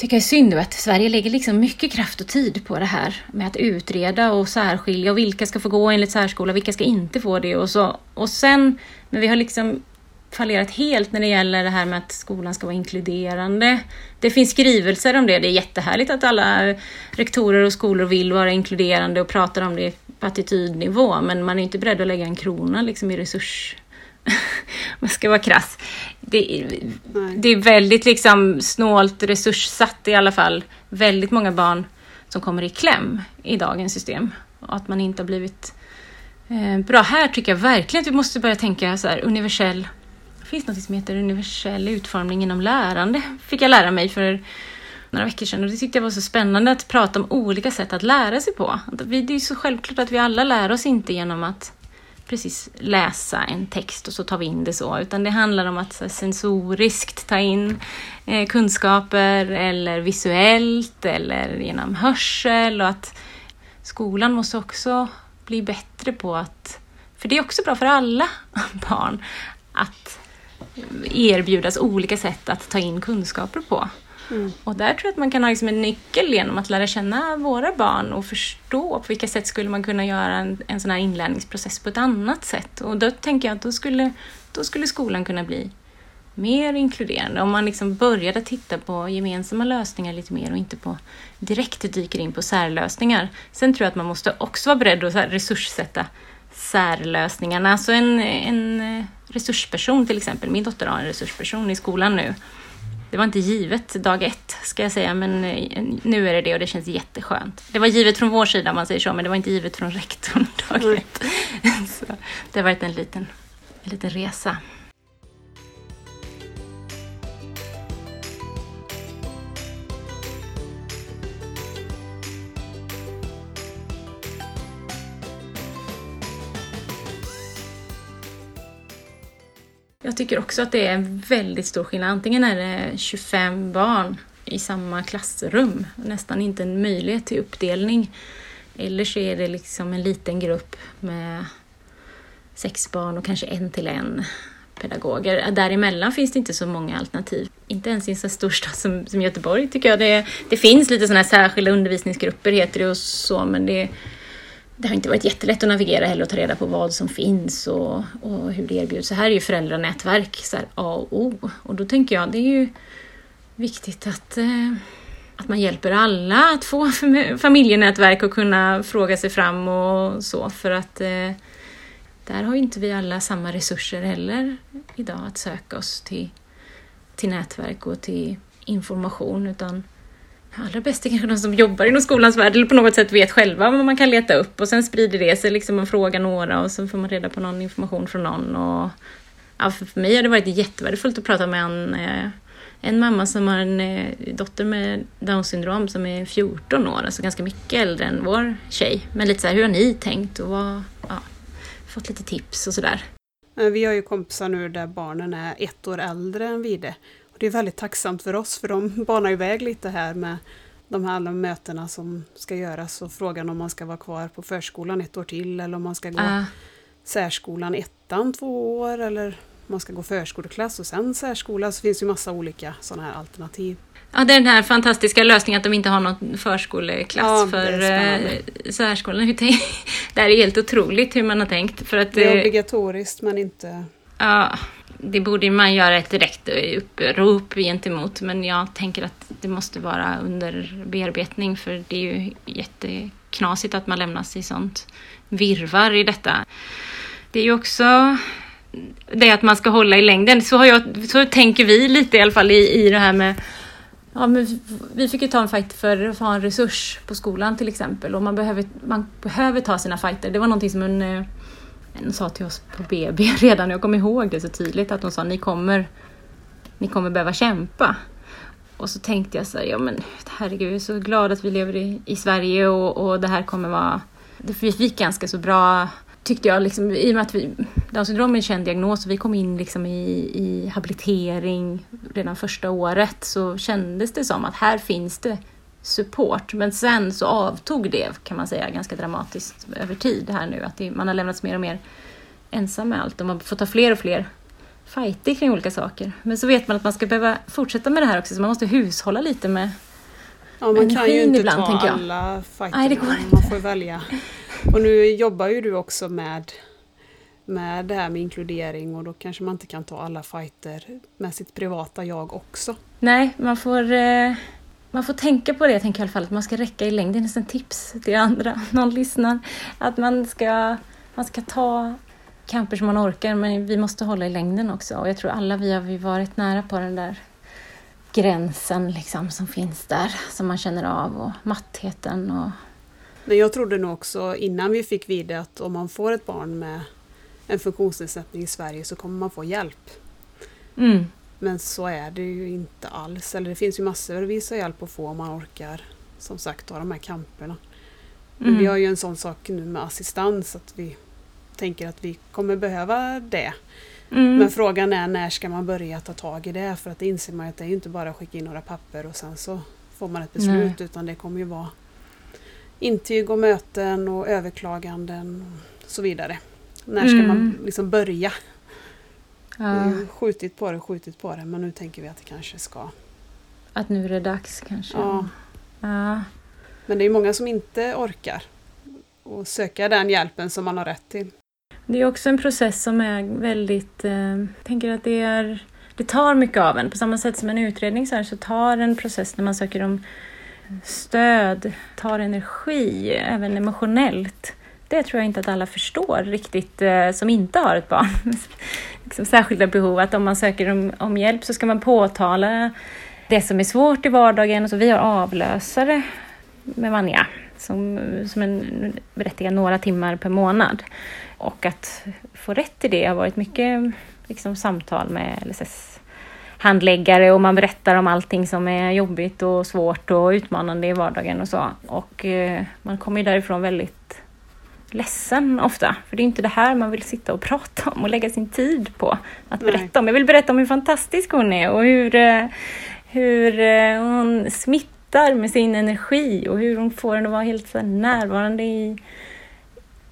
tycka är synd att Sverige lägger liksom mycket kraft och tid på det här med att utreda och särskilja och vilka ska få gå enligt särskola, vilka ska inte få det och så. Och sen, men vi har liksom fallerat helt när det gäller det här med att skolan ska vara inkluderande. Det finns skrivelser om det. Det är jättehärligt att alla rektorer och skolor vill vara inkluderande och pratar om det på attitydnivå, men man är inte beredd att lägga en krona liksom i resurs man ska vara krass. Det, det, är väldigt liksom snålt resurssatt i alla fall. Väldigt många barn som kommer i kläm i dagens system. Och att man inte har blivit eh, bra. Här tycker jag verkligen att vi måste börja tänka så här universell det finns något som heter universell utformning inom lärande, fick jag lära mig för några veckor sedan och det tyckte jag var så spännande att prata om olika sätt att lära sig på. Det är ju så självklart att vi alla lär oss inte genom att precis läsa en text och så tar vi in det så, utan det handlar om att sensoriskt ta in eh, kunskaper eller visuellt eller genom hörsel och att skolan måste också bli bättre på att, för det är också bra för alla barn, att erbjudas olika sätt att ta in kunskaper på. Mm. Och där tror jag att man kan ha liksom en nyckel genom att lära känna våra barn och förstå på vilka sätt skulle man kunna göra en, en sån här inlärningsprocess på ett annat sätt. Och då tänker jag att då skulle, då skulle skolan kunna bli mer inkluderande. Om man liksom började titta på gemensamma lösningar lite mer och inte på direkt dyker in på särlösningar. Sen tror jag att man måste också vara beredd att resurssätta särlösningarna. Alltså en, en resursperson till exempel. Min dotter har en resursperson i skolan nu det var inte givet dag ett, ska jag säga, men eh, nu är det det och det känns jätteskönt. Det var givet från vår sida, om man säger så, men det var inte givet från rektorn dag ett. Så det har varit en liten, en liten resa. Jag tycker också att det är en väldigt stor skillnad. Antingen är det 25 barn i samma klassrum, nästan inte en möjlighet till uppdelning. Eller så är det liksom en liten grupp med sex barn och kanske en till en pedagoger. Däremellan finns det inte så många alternativ. Inte ens i en så stor stad som, som Göteborg tycker jag. Det, det finns lite sådana här särskilda undervisningsgrupper heter det och så, men det det har inte varit jättelätt att navigera heller och ta reda på vad som finns och, och hur det erbjuds. Så här är ju föräldranätverk så här, A och O. Och då tänker jag det är ju viktigt att, eh, att man hjälper alla att få familjenätverk och kunna fråga sig fram och så för att eh, där har ju inte vi alla samma resurser heller idag att söka oss till, till nätverk och till information utan allra bäst är kanske de som jobbar inom skolans värld eller på något sätt vet själva vad man kan leta upp och sen sprider det sig liksom man frågar några och så får man reda på någon information från någon. Och, ja, för mig har det varit jättevärdefullt att prata med en, eh, en mamma som har en eh, dotter med down syndrom som är 14 år, alltså ganska mycket äldre än vår tjej. Men lite så här, hur har ni tänkt och vad, ja, fått lite tips och sådär. Eh, vi har ju kompisar nu där barnen är ett år äldre än Vide det är väldigt tacksamt för oss för de banar iväg lite här med de här alla mötena som ska göras och frågan om man ska vara kvar på förskolan ett år till eller om man ska gå uh. särskolan ettan två år eller man ska gå förskoleklass och sen särskola. Så finns ju massa olika sådana här alternativ. Ja, det är den här fantastiska lösningen att de inte har någon förskoleklass ja, för eh, särskolan. Det här är helt otroligt hur man har tänkt. För att, det är obligatoriskt men inte... Ja, det borde man göra ett direkt upprop gentemot, men jag tänker att det måste vara under bearbetning för det är ju jätteknasigt att man lämnas i sånt virvar i detta. Det är ju också det att man ska hålla i längden. Så, har jag, så tänker vi lite i alla fall i, i det här med Ja, men vi fick ju ta en fight för att ha en resurs på skolan till exempel och man behöver, man behöver ta sina fighter. Det var någonting som en eh, hon sa till oss på BB redan, jag kommer ihåg det så tydligt, att hon sa ni kommer, ni kommer behöva kämpa. Och så tänkte jag så här, ja men herregud, jag är så glad att vi lever i, i Sverige och, och det här kommer vara... Det, vi fick ganska så bra tyckte jag, liksom, i och med att vi, Down syndrom är en känd diagnos och vi kom in liksom i, i habilitering redan första året så kändes det som att här finns det support. Men sen så avtog det kan man säga ganska dramatiskt över tid här nu. Att det, man har lämnats mer och mer ensam med allt och man får ta fler och fler fighter kring olika saker. Men så vet man att man ska behöva fortsätta med det här också så man måste hushålla lite med Ja, man kan ju inte ibland, ta alla fighter. Nej, det går inte. Man får välja. Och nu jobbar ju du också med, med det här med inkludering och då kanske man inte kan ta alla fighter med sitt privata jag också. Nej, man får, eh, man får tänka på det, jag tänker i alla fall, att man ska räcka i längd. Det är nästan tips till andra, någon lyssnar. Att man ska, man ska ta kamper som man orkar, men vi måste hålla i längden också. Och jag tror alla vi har varit nära på den där gränsen liksom som finns där, som man känner av och mattheten och men jag trodde nog också innan vi fick vid att om man får ett barn med en funktionsnedsättning i Sverige så kommer man få hjälp. Mm. Men så är det ju inte alls. Eller det finns ju massor av hjälp att få om man orkar som sagt ta de här kamperna. Mm. Vi har ju en sån sak nu med assistans att vi tänker att vi kommer behöva det. Mm. Men frågan är när ska man börja ta tag i det? För att det inser man att det är inte bara att skicka in några papper och sen så får man ett beslut Nej. utan det kommer ju vara intyg och möten och överklaganden och så vidare. När ska mm. man liksom börja? Ja. Skjutit på det, skjutit på det, men nu tänker vi att det kanske ska... Att nu är det dags kanske? Ja. ja. Men det är många som inte orkar och söka den hjälpen som man har rätt till. Det är också en process som är väldigt... Eh, jag tänker att det är... Det tar mycket av en. På samma sätt som en utredning så, här, så tar en process när man söker om stöd, tar energi, även emotionellt. Det tror jag inte att alla förstår riktigt eh, som inte har ett barn liksom särskilda behov, att om man söker om, om, hjälp så ska man påtala det som är svårt i vardagen. Så vi har avlösare med Vanja som, som en berättigar några timmar per månad. Och att få rätt till det har varit mycket liksom, samtal med LSS handläggare och man berättar om allting som är jobbigt och svårt och utmanande i vardagen och så. Och eh, man kommer ju därifrån väldigt ledsen ofta, för det är inte det här man vill sitta och prata om och lägga sin tid på att Nej. berätta om. Jag vill berätta om hur fantastisk hon är och hur, eh, hur eh, hon smittar med sin energi och hur hon får en att vara helt så närvarande i,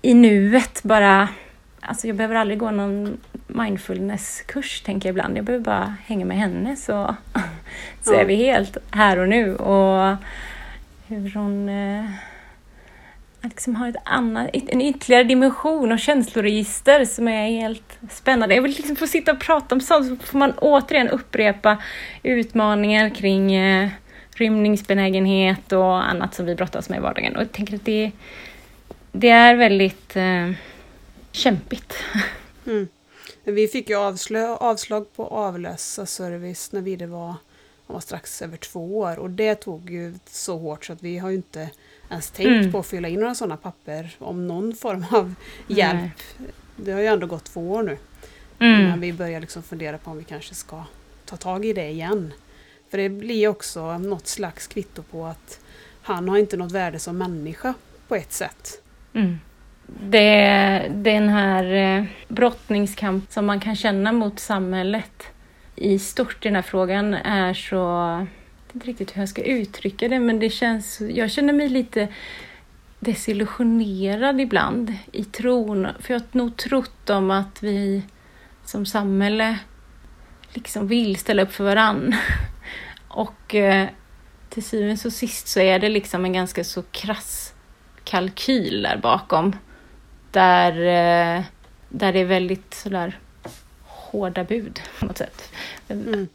i nuet bara. Alltså jag behöver aldrig gå någon mindfulnesskurs, tänker jag ibland. Jag behöver bara hänga med henne så, så är vi helt här och nu. Och hur hon eh, liksom har ett annat, en ytterligare dimension och känsloregister som är helt spännande. Jag vill liksom få sitta och prata om sånt, så får man återigen upprepa utmaningar kring eh, rymningsbenägenhet och annat som vi brottas med i vardagen. Och jag tänker att det, det är väldigt eh, kämpigt. Mm. Vi fick ju avslö, avslag på avlösa service när vi var, var strax över två år och det tog ju så hårt så att vi har ju inte ens tänkt mm. på att fylla in några sådana papper om någon form av hjälp. Nej. Det har ju ändå gått två år nu. Mm. Innan vi börjar liksom fundera på om vi kanske ska ta tag i det igen. För det blir också något slags kvitto på att han har inte något värde som människa på ett sätt. Mm det, den här eh, brottningskamp som man kan känna mot samhället i stort i den här frågan är så... Jag vet inte riktigt hur jag ska uttrycka det, men det känns... Jag känner mig lite desillusionerad ibland i tron, för jag har nog trott om att vi som samhälle liksom vill ställa upp för varann. Och eh, till syvende och sist så är det liksom en ganska så krass kalkyl där bakom där, eh, där det är väldigt sådär hårda bud på något sätt. Mm.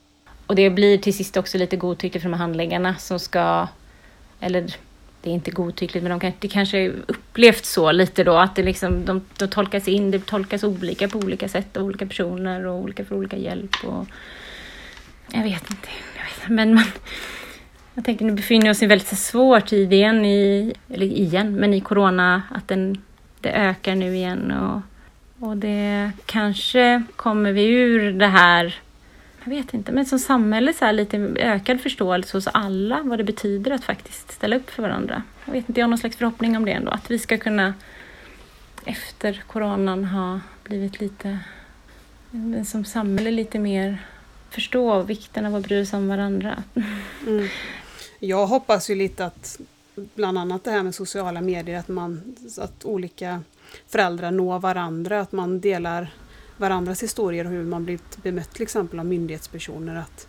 Och det blir till sist också lite godtyckligt för de här handläggarna som ska, eller det är inte godtyckligt, men de kan, det kanske upplevts så lite då att det liksom, de, de tolkas in, det tolkas olika på olika sätt av olika personer och olika för olika hjälp. Och, jag vet inte, jag vet, men man, jag tänker nu befinner vi oss i en väldigt svår tid igen, i, eller igen, men i corona, att den det ökar nu igen och, och det kanske kommer vi ur det här jag vet inte, men som samhälle så här lite ökad förståelse hos alla vad det betyder att faktiskt ställa upp för varandra. Jag vet inte, jag har någon slags förhoppning om det ändå, att vi ska kunna efter coronan ha blivit lite, som samhälle lite mer förstå vikten av att bry sig om varandra. Mm. Jag hoppas ju lite att bland annat det här med sociala medier, att, man, att olika föräldrar når varandra, att man delar varandras historier och hur man blivit bemött till exempel av myndighetspersoner. Att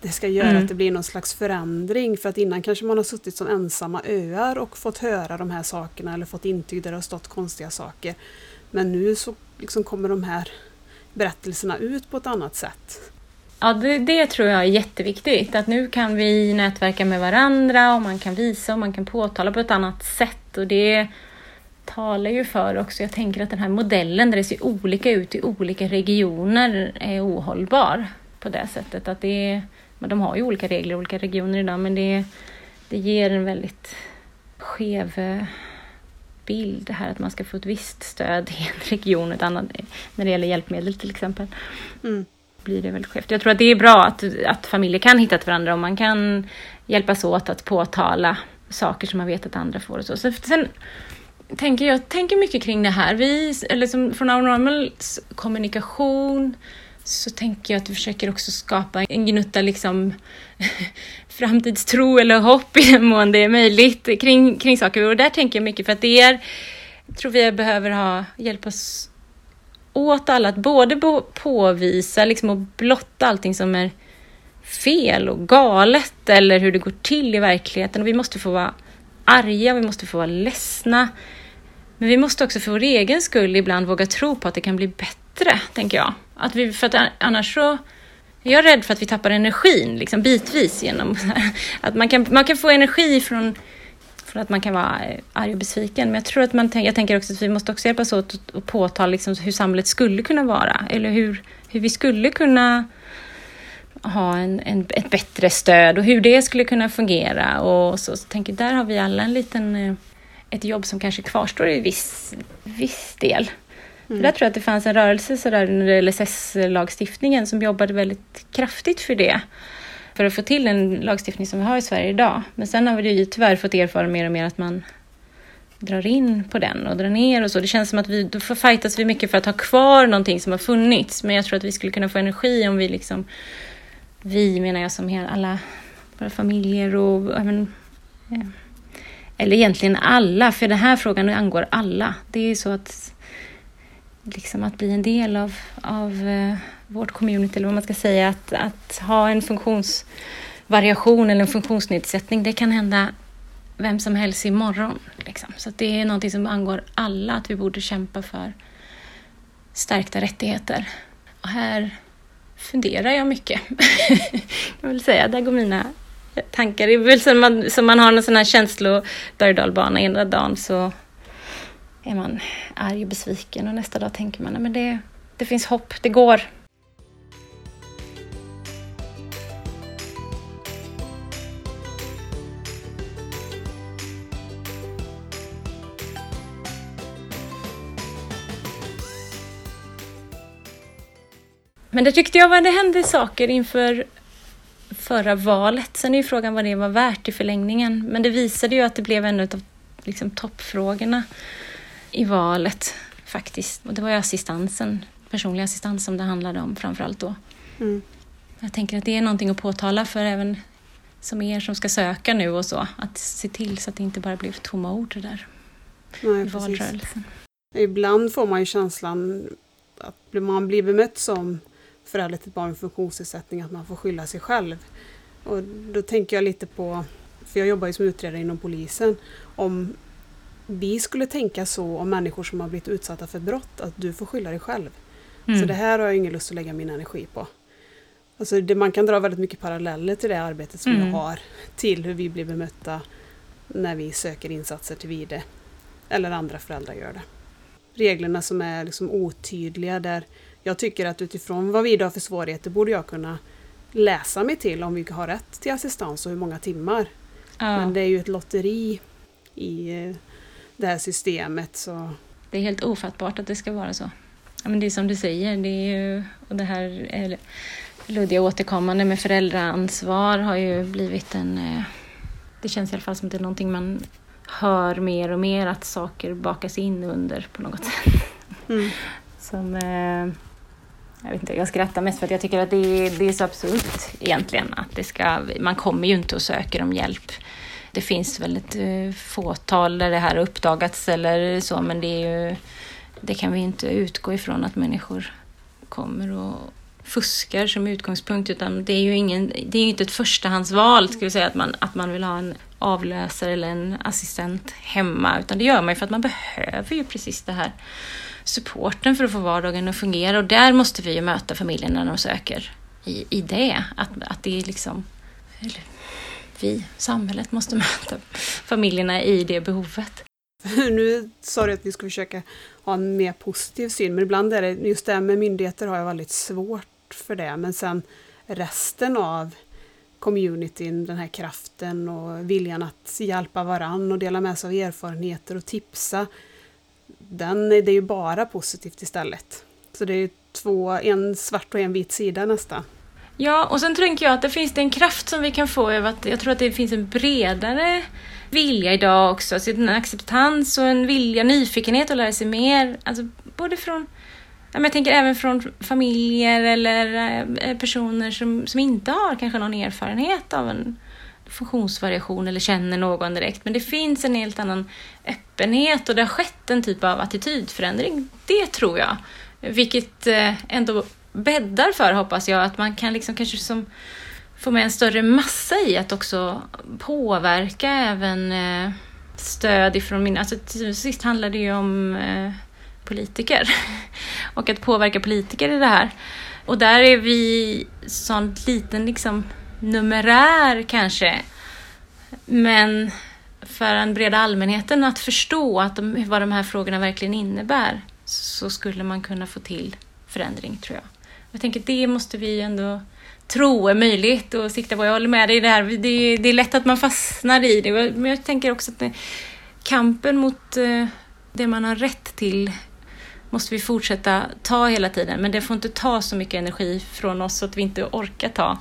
det ska göra mm. att det blir någon slags förändring. För att innan kanske man har suttit som ensamma öar och fått höra de här sakerna eller fått intyg där det har stått konstiga saker. Men nu så liksom kommer de här berättelserna ut på ett annat sätt. Ja, det, det, tror jag är jätteviktigt. Att nu kan vi nätverka med varandra och man kan visa och man kan påtala på ett annat sätt. Och det talar ju för också, jag tänker att den här modellen där det ser olika ut i olika regioner är ohållbar på det sättet. Att det är, de har ju olika regler i olika regioner idag men det, det ger en väldigt skev eh, bild det här att man ska få ett visst stöd i en region, ett annat, när det gäller hjälpmedel till exempel. Mm. blir det väldigt skevt. Jag tror att det är bra att, att familjer kan hitta till varandra och man kan hjälpas åt att påtala saker som man vet att andra får. Och så. Så sen tänker jag tänker mycket kring det här. Vi, eller som från Our kommunikation så tänker jag att vi försöker också skapa en gnutta liksom framtidstro eller hopp i den mån det är möjligt kring, kring saker. Och där tänker jag mycket för att det är, jag tror vi behöver ha, hjälp oss åt alla att både påvisa liksom och blotta allting som är fel och galet eller hur det går till i verkligheten. Och vi måste få vara arga, vi måste få vara ledsna. Men vi måste också för vår egen skull ibland våga tro på att det kan bli bättre, tänker jag. Att vi, för att annars så är jag rädd för att vi tappar energin liksom bitvis genom att man kan, man kan få energi från, från att man kan vara eh, arg och besviken. Men jag tror att man jag tänker också att vi måste också hjälpas åt att påtala liksom hur samhället skulle kunna vara. Eller hur, hur vi skulle kunna ha en, en, ett bättre stöd och hur det skulle kunna fungera. Och så, så tänker där har vi alla en liten, eh, ett jobb som kanske kvarstår i viss, viss del. Mm. För där tror jag att det fanns en rörelse sådär under LSS-lagstiftningen som jobbade väldigt kraftigt för det. För att få till den lagstiftning som vi har i Sverige idag. Men sen har vi ju tyvärr fått erfara mer och mer att man drar in på den och drar ner och så. Det känns som att vi, då får fightas vi mycket för att ha kvar någonting som har funnits. Men jag tror att vi skulle kunna få energi om vi liksom, vi menar jag som alla våra familjer och även, eh, eller egentligen alla, för den här frågan angår alla. Det är så att liksom att bli en del av, av eh, vårt community, eller vad man ska säga, att, att ha en funktionsvariation eller en funktionsnedsättning, det kan hända vem som helst imorgon. Liksom. Så det är någonting som angår alla, att vi borde kämpa för stärkta rättigheter. Och här funderar jag mycket, jag vill säga. Där går mina tankar. Det är väl som man, som man har en sån här känslo berg ena dagen så är man arg och besviken och nästa dag tänker man att det, det finns hopp, det går. Men det tyckte jag var, det hände saker inför förra valet. Sen är ju frågan vad det var värt i förlängningen. Men det visade ju att det blev en av liksom, toppfrågorna i valet faktiskt. Och det var ju assistansen, personlig assistans som det handlade om framförallt då. Mm. Jag tänker att det är någonting att påtala för även som er som ska söka nu och så. Att se till så att det inte bara blir tomma ord det där Nej, i valrörelsen. Ibland får man ju känslan att man blir bemött som förälder till ett barn med funktionsnedsättning, att man får skylla sig själv. Och då tänker jag lite på, för jag jobbar ju som utredare inom polisen, om vi skulle tänka så om människor som har blivit utsatta för brott, att du får skylla dig själv. Mm. Så det här har jag ingen lust att lägga min energi på. Alltså det, man kan dra väldigt mycket paralleller till det arbetet som mm. jag har till hur vi blir bemötta när vi söker insatser till Vide. Eller andra föräldrar gör det. Reglerna som är liksom otydliga där jag tycker att utifrån vad Vide har för svårigheter borde jag kunna läsa mig till om vi har rätt till assistans och hur många timmar. Ja. Men det är ju ett lotteri i eh, det här systemet. Så. Det är helt ofattbart att det ska vara så. Ja, men det är som du säger, det är ju, och det här är luddiga återkommande med föräldraansvar har ju blivit en... Eh, det känns i alla fall som att det är någonting man hör mer och mer att saker bakas in under på något sätt. Mm. Som, eh, jag vet inte, jag skrattar mest för att jag tycker att det är, det är så absurt egentligen. Att det ska, man kommer ju inte och söker om hjälp. Det finns väl ett eh, fåtal där det här har uppdagats eller så, men det är ju, det kan vi inte utgå ifrån att människor kommer och fuskar som utgångspunkt, utan det är ju ingen, det är inte ett förstahandsval, skulle säga, att man, att man vill ha en avlösare eller en assistent hemma, utan det gör man ju för att man behöver ju precis det här supporten för att få vardagen att fungera och där måste vi ju möta familjerna när de söker i, i det. Att, att det är liksom, eller, vi, samhället måste möta familjerna i det behovet. Nu sa du att vi ska försöka ha en mer positiv syn, men ibland är det just det här med myndigheter har jag väldigt svårt för det, men sen resten av communityn, den här kraften och viljan att hjälpa varann och dela med sig av erfarenheter och tipsa den, det är ju bara positivt istället. Så det är två, en svart och en vit sida nästan. Ja, och sen tänker jag att det finns en kraft som vi kan få över att jag tror att det finns en bredare vilja idag också, alltså en acceptans och en vilja, nyfikenhet att lära sig mer. Alltså både från, jag tänker även från familjer eller eh, personer som, som inte har kanske någon erfarenhet av en funktionsvariation eller känner någon direkt. Men det finns en helt annan öppenhet och det har skett en typ av attitydförändring. Det tror jag. Vilket eh, ändå bäddar för, hoppas jag, att man kan liksom kanske som få med en större massa i att också påverka även eh, stöd ifrån mina... Alltså till sist handlar det ju om eh, politiker och att påverka politiker i det här. Och där är vi sån liten liksom numerär kanske. Men för den breda allmänheten att förstå att de, vad de här frågorna verkligen innebär så skulle man kunna få till förändring, tror jag. Jag tänker att det måste vi ändå tro är möjligt och sikta på. Jag håller med dig där. Det, det är lätt att man fastnar i det. Men jag tänker också att det, kampen mot eh, det man har rätt till måste vi fortsätta ta hela tiden. Men det får inte ta så mycket energi från oss så att vi inte orkar ta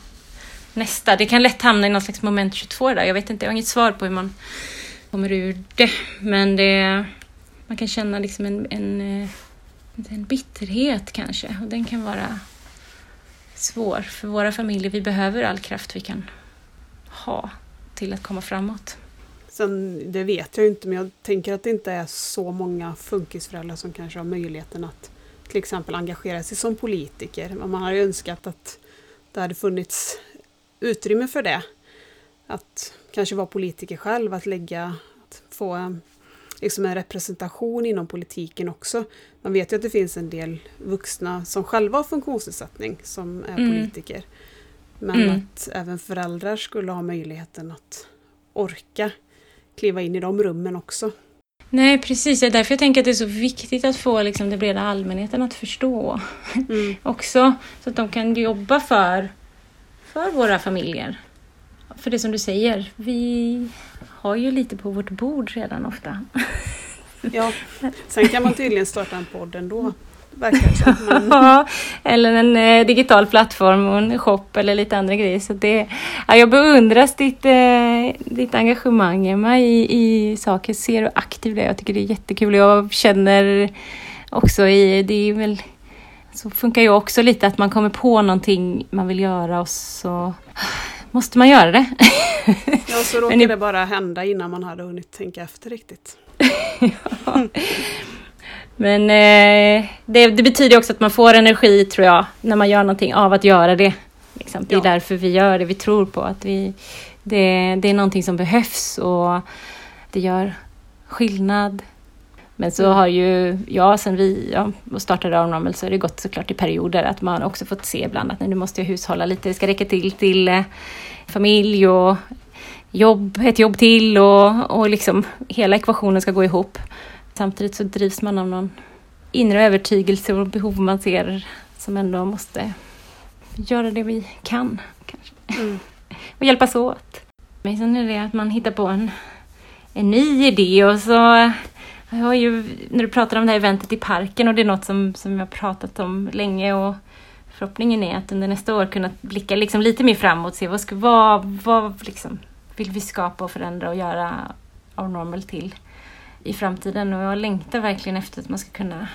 nästa. Det kan lätt hamna i någon slags moment 22 där. Jag vet inte, jag har inget svar på hur man kommer ur det. Men det, man kan känna liksom en, en, eh, en bitterhet kanske. Och den kan vara svår för våra familjer. Vi behöver all kraft vi kan ha till att komma framåt. Sen, det vet jag inte, men jag tänker att det inte är så många funkisföräldrar som kanske har möjligheten att till exempel engagera sig som politiker. Man har önskat att det hade funnits utrymme för det. Att kanske vara politiker själv, att lägga, att få liksom en representation inom politiken också. Man vet ju att det finns en del vuxna som själva har funktionsnedsättning som är mm. politiker. Men mm. att även föräldrar skulle ha möjligheten att orka kliva in i de rummen också. Nej, precis. Det är därför jag tänker att det är så viktigt att få liksom, den breda allmänheten att förstå mm. också. Så att de kan jobba för för våra familjer. För det som du säger, vi har ju lite på vårt bord redan ofta. Ja, sen kan man tydligen starta en podd ändå. Verkar. Men... eller en eh, digital plattform och en shop eller lite andra grejer. Så det, ja, jag beundras ditt, eh, ditt engagemang Emma i, i saker. Ser hur aktiv du är. Jag tycker det är jättekul. Jag känner också i, det är väl så funkar ju också lite att man kommer på någonting man vill göra och så måste man göra det. ja, så råkar det... det bara hända innan man hade hunnit tänka efter riktigt. ja. Men eh, det, det, betyder också att man får energi, tror jag, när man gör någonting av att göra det. Liksom. Det är ja. därför vi gör det, vi tror på att vi, det, det är någonting som behövs och det gör skillnad men så har ju jag sen vi ja, startade Armrammel så har det gått såklart i perioder att man också fått se ibland att nu måste jag hushålla lite, det ska räcka till till eh, familj och jobb, ett jobb till och, och liksom hela ekvationen ska gå ihop. Samtidigt så drivs man av någon inre övertygelse och behov man ser som ändå måste göra det vi kan. Kanske. Mm. och hjälpas åt. Men sen är det att man hittar på en, en ny idé och så jag har ju, när du pratar om det här eventet i parken och det är något som, som jag har pratat om länge och förhoppningen är att under nästa år kunna blicka liksom lite mer framåt, se vad, ska, vad, vad liksom vill vi skapa och förändra och göra Our Normal till i framtiden och jag längtar verkligen efter att man ska kunna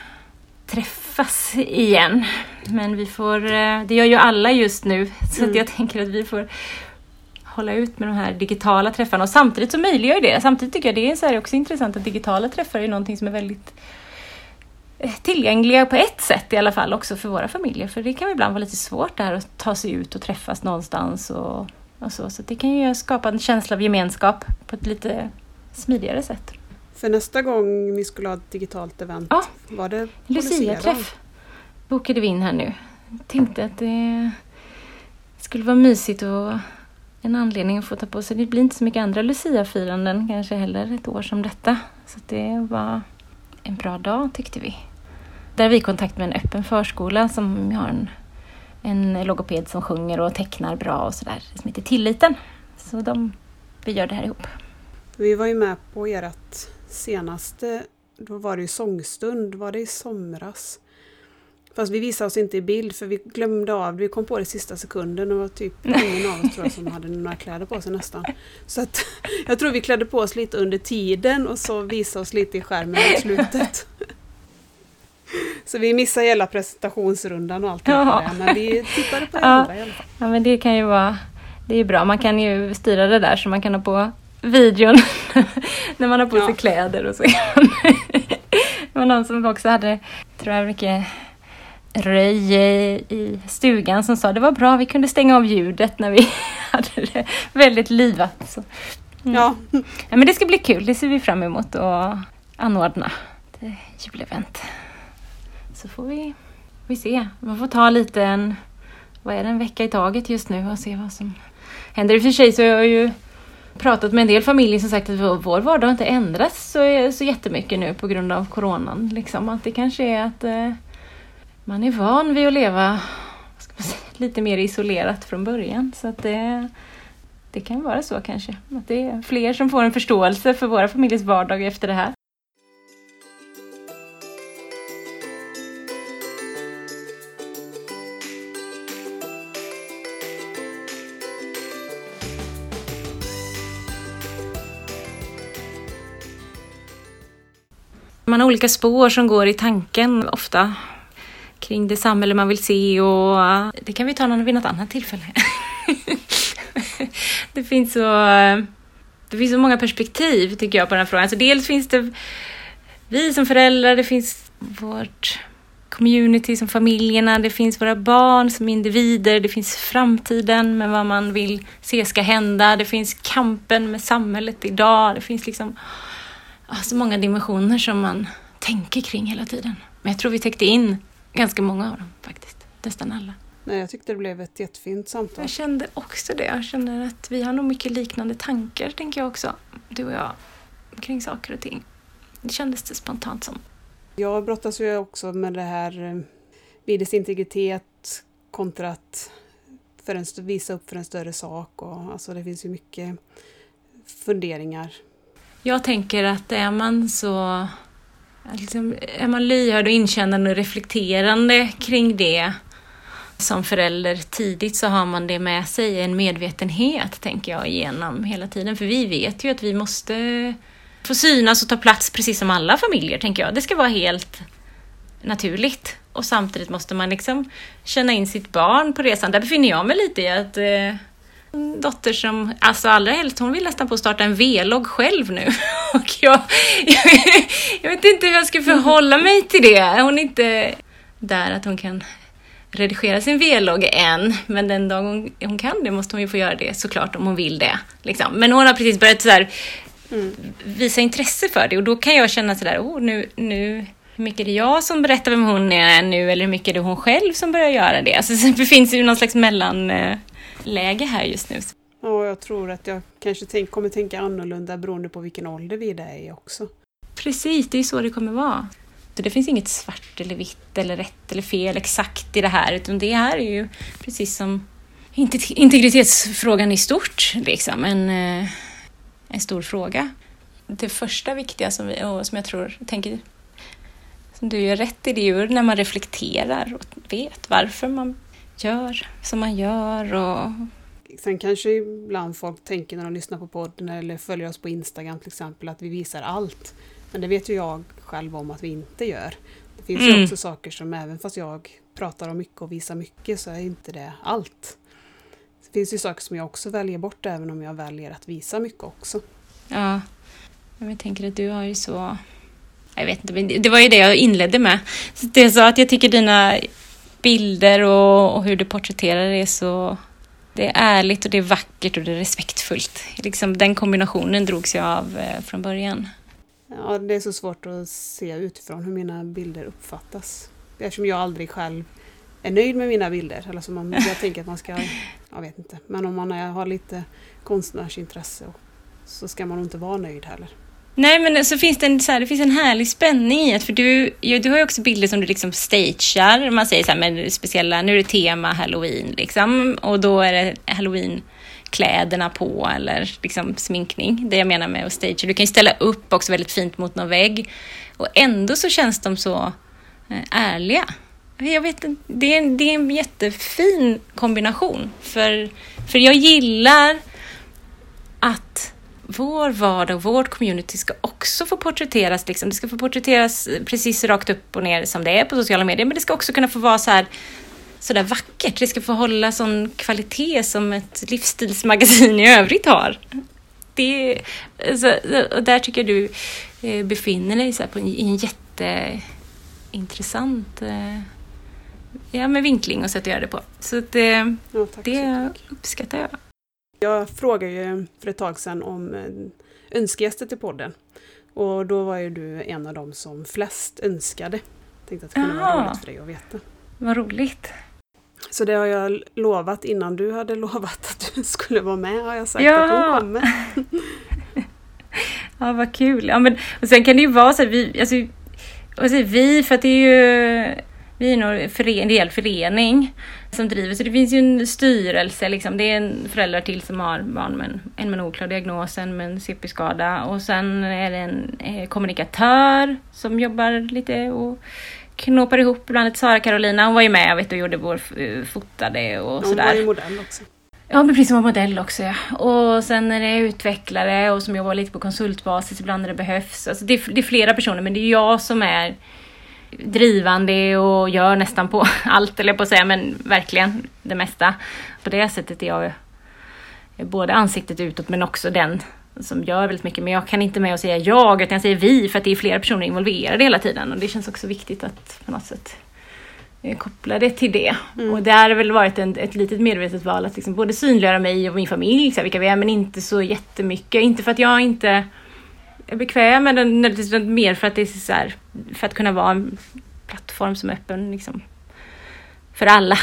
träffas igen. Men vi får, eh, det gör ju alla just nu, så mm. att jag tänker att vi får hålla ut med de här digitala träffarna och samtidigt så möjliggör ju det. Samtidigt tycker jag det är så också intressant att digitala träffar är någonting som är väldigt eh, tillgängliga på ett sätt i alla fall också för våra familjer. För det kan ibland vara lite svårt det här att ta sig ut och träffas någonstans och, och så. Så det kan ju skapa en känsla av gemenskap på ett lite smidigare sätt. För nästa gång vi skulle ha ett digitalt event, ja. var det Lucia-träff bokade vi in här nu. Tänkte att det skulle vara mysigt och en anledning att få ta på sig. Det blir inte så mycket andra Lucia-firanden kanske heller ett år som detta. Så det var en bra dag tyckte vi. Där har vi kontakt med en öppen förskola som har en, en logoped som sjunger och tecknar bra och sådär, som heter Tilliten. Så de, vi gör det här ihop. Vi var ju med på ert senaste, då var det ju sångstund, var det i somras? Fast vi visade oss inte i bild för vi glömde av det. Vi kom på det sista sekunden och var typ ingen av oss tror jag som hade några kläder på sig nästan. Så att jag tror vi klädde på oss lite under tiden och så visade oss lite i skärmen i slutet. Så vi missade hela presentationsrundan och allt det men vi tittade på det ja. andra i alla fall. Ja men det kan ju vara, det är bra. Man kan ju styra det där så man kan ha på videon när man har på sig ja. kläder och så. det var någon som också hade, tror jag, mycket röj i stugan som sa det var bra, vi kunde stänga av ljudet när vi hade det väldigt livat. Så. Mm. Ja. ja. Men det ska bli kul, det ser vi fram emot att anordna. Det julevent. Så får vi, vi se. Man får ta lite en, vad är det, en vecka i taget just nu och se vad som händer. I och för sig så har jag ju pratat med en del familjer som sagt att vår vardag har inte ändrats så, så jättemycket nu på grund av coronan. Liksom. Att det kanske är att eh, man är van vid att leva säga, lite mer isolerat från början. Så att det, det kan vara så kanske. Att det är fler som får en förståelse för våra familjers vardag efter det här. Man har olika spår som går i tanken ofta kring det samhälle man vill se och eh, det kan vi ta vid något annat tillfälle. det finns så det finns så många perspektiv tycker jag på den här frågan. Så dels finns det vi som föräldrar, det finns vårt community som familjerna, det finns våra barn som individer, det finns framtiden med vad man vill se ska hända, det finns kampen med samhället idag, det finns liksom ah, så många dimensioner som man tänker kring hela tiden. Men jag tror vi täckte in ganska många av dem faktiskt, nästan alla. Nej, jag tyckte det blev ett jättefint samtal. Jag kände också det. Jag känner att vi har nog mycket liknande tankar, tänker jag också, du och jag, kring saker och ting. Det kändes det spontant som. Jag brottas ju också med det här eh, videos integritet kontra att för en, visa upp för en större sak. Och, alltså det finns ju mycket funderingar. Jag tänker att är man så Liksom, är man lyhörd och inkännande och reflekterande kring det som förälder tidigt så har man det med sig, en medvetenhet, tänker jag, genom hela tiden. För vi vet ju att vi måste få synas och ta plats precis som alla familjer, tänker jag. Det ska vara helt naturligt. Och samtidigt måste man liksom känna in sitt barn på resan. Där befinner jag mig lite i att eh, dotter som, alltså allra helst, hon vill nästan på att starta en vlogg själv nu. Och jag, jag, vet inte hur jag ska förhålla mig till det. Hon är inte där att hon kan redigera sin vlogg än, men den dag hon, hon kan det måste hon ju få göra det såklart om hon vill det. Liksom. Men hon har precis börjat så här, mm. visa intresse för det och då kan jag känna sådär, oh, nu, nu hur mycket är det jag som berättar vem hon är nu eller hur mycket är det hon själv som börjar göra det? Alltså, det finns ju någon slags mellan eh, läge här just nu. Ja, jag tror att jag kanske tänk, kommer tänka annorlunda beroende på vilken ålder vi är i också. Precis, det är så det kommer vara. Så det finns inget svart eller vitt eller rätt eller fel exakt i det här, utan det här är ju precis som integritetsfrågan i stort, liksom, en, eh, en stor fråga. Det första viktiga som, vi, och som jag tror, tänker, som du gör rätt i, det är ju när man reflekterar och vet varför man gör som man gör och Sen kanske ibland folk tänker när de lyssnar på podden eller följer oss på Instagram till exempel att vi visar allt. Men det vet ju jag själv om att vi inte gör. Det finns Mm. ju också saker som även fast jag pratar om mycket och visar mycket så är inte det allt. Det finns ju saker som jag också väljer bort även om jag väljer att visa mycket också. Ja. Men Jag tänker att du har ju så... Jag vet inte, men det- var ju det jag inledde med. Det är så att jag tycker dina bilder och, och hur du porträtterar det är så... Det är ärligt och det är vackert och det är respektfullt. Liksom, den kombinationen drogs jag av eh, från början. Ja, det är så svårt att se utifrån hur mina bilder uppfattas. Eftersom jag aldrig själv är nöjd med mina bilder. Eller som man, jag tänker att man ska, jag vet inte. Men om man är, har lite konstnärsintresse och- så ska man nog inte vara nöjd heller. Nej, men så finns det, en, så här, det finns en härlig spänning i att, för du, ju, du har ju också bilder som du liksom stagear. Man säger så här, med speciella, nu är det tema halloween liksom, och då är det halloween-kläderna på eller liksom sminkning. Det jag menar med att stagea. Du kan ju ställa upp också väldigt fint mot någon vägg och ändå så känns de så eh, ärliga. Jag vet det är, en, det är en jättefin kombination för, för jag gillar att vår vardag och vårt community ska också få porträtteras. Liksom. Det ska få porträtteras precis rakt upp och ner som det är på sociala medier, men det ska också kunna få vara så här så där vackert. Det ska få hålla sån kvalitet som ett livsstilsmagasin i övrigt har. Det, så, och där tycker jag du eh, befinner dig så på en, i en jätteintressant eh, ja, med vinkling och sätt att göra det på. Så eh, Ja, tack så det jättemycket. uppskattar jag. Jag frågade ju för ett tag sedan om eh, önskegäster till podden. Och då var ju du en av dem som flest önskade. Tänkte att det kunde vara Jaha. roligt för dig att veta. Vad roligt. Så det har jag lovat innan du hade lovat att du skulle vara med har jag sagt Ja. att hon kommer. Ja, vad kul. Ja, men, och sen kan det ju vara så att vi, alltså, vad säger vi, för att det är ju vi är nog en del förening som driver, så det finns ju en styrelse, liksom. det är en föräldrar till som har barn med en, med oklar diagnos, en med en CP-skada och sen är det en eh, kommunikatör som jobbar lite och knåpar ihop bland annat Sara Carolina, hon var ju med jag vet, och gjorde vår eh, fotade och Hon sådär. var ju modell också. Ja, precis som modell också. Ja. Och sen är det utvecklare och som jobbar lite på konsultbasis ibland när det behövs. Alltså det, är, det är flera personer, men det är jag som är drivande och gör nästan på allt, eller på att säga, men verkligen det mesta. På det sättet är jag både ansiktet utåt men också den som gör väldigt mycket. Men jag kan inte med att säga jag, utan jag säger vi, för att det är flera personer involverade hela tiden. Och det känns också viktigt att på något sätt eh, koppla det till det. Mm. Och det har väl varit en, ett litet medvetet val att liksom både synliggöra mig och min familj, så här, vilka vi är, men inte så jättemycket. Inte för att jag inte är bekväm med den, nödvändigtvis, mer för att det är så här, för att kunna vara en plattform som är öppen liksom, för alla.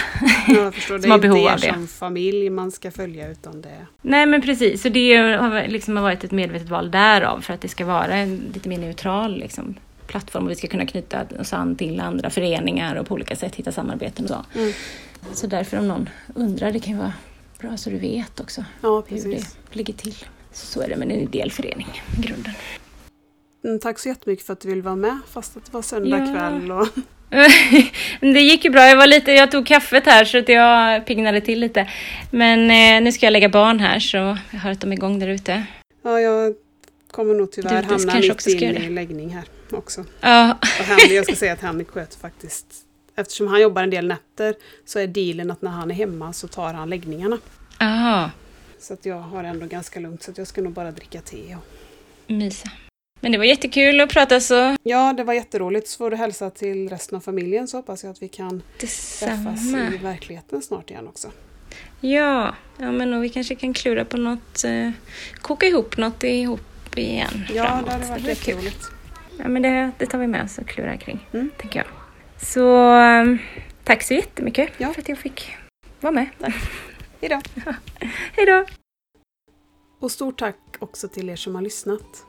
Ja, förstår. Det Som är har behov inte av det. som familj man ska följa utan det är... Nej men precis, så det har liksom varit ett medvetet val därav för att det ska vara en lite mer neutral liksom, plattform och vi ska kunna knyta oss an till andra föreningar och på olika sätt hitta samarbeten och så. Mm. Så därför om någon undrar, det kan ju vara bra så du vet också Ja, hur det ligger till. Så, är det med en ideell förening i grunden. Mm, tack så jättemycket för att du vill vara med fast att det var söndag Ja. kväll. Och... Det gick ju bra. Jag, var lite, jag tog kaffet här så att jag piggnade till lite. Men eh, nu ska jag lägga barn här så jag hör att de är igång där ute. Ja, jag kommer nog tyvärr Du- hamna mitt in i läggning här också. Ja, Och Henrik, jag ska säga att Henrik sköter faktiskt... Eftersom han jobbar en del nätter så är dealen att när han är hemma så tar han läggningarna. aha, Så att jag har ändå ganska lugnt så att jag ska nog bara dricka te. Och... mysa. Men det var jättekul att prata så. Ja, det var jätteroligt. Så får du hälsa till resten av familjen så hoppas jag att vi kan träffas Detsamma. i verkligheten snart igen också. Ja, ja men och vi kanske kan klura på något, eh, koka ihop något ihop igen Ja, framåt. det hade varit jätteroligt. Ja, men det, det tar vi med oss och klurar kring, Mm. tänker jag. Så eh, tack så jättemycket Ja. för att jag fick vara med. Hejdå! Hej då! Och stort tack också till er som har lyssnat.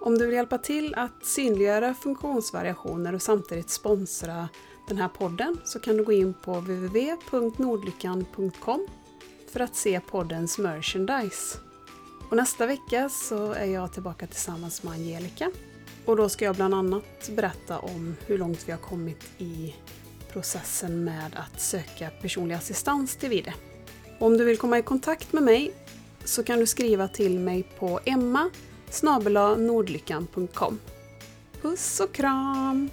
Om du vill hjälpa till att synliggöra funktionsvariationer och samtidigt sponsra den här podden så kan du gå in på www.nordlyckan.com för att se poddens merchandise. Och nästa vecka så är jag tillbaka tillsammans med Angelica. Och då ska jag bland annat berätta om hur långt vi har kommit i processen med att söka personlig assistans till Vide. Om du vill komma i kontakt med mig så kan du skriva till mig på emma nordlyckan.com. Puss och kram!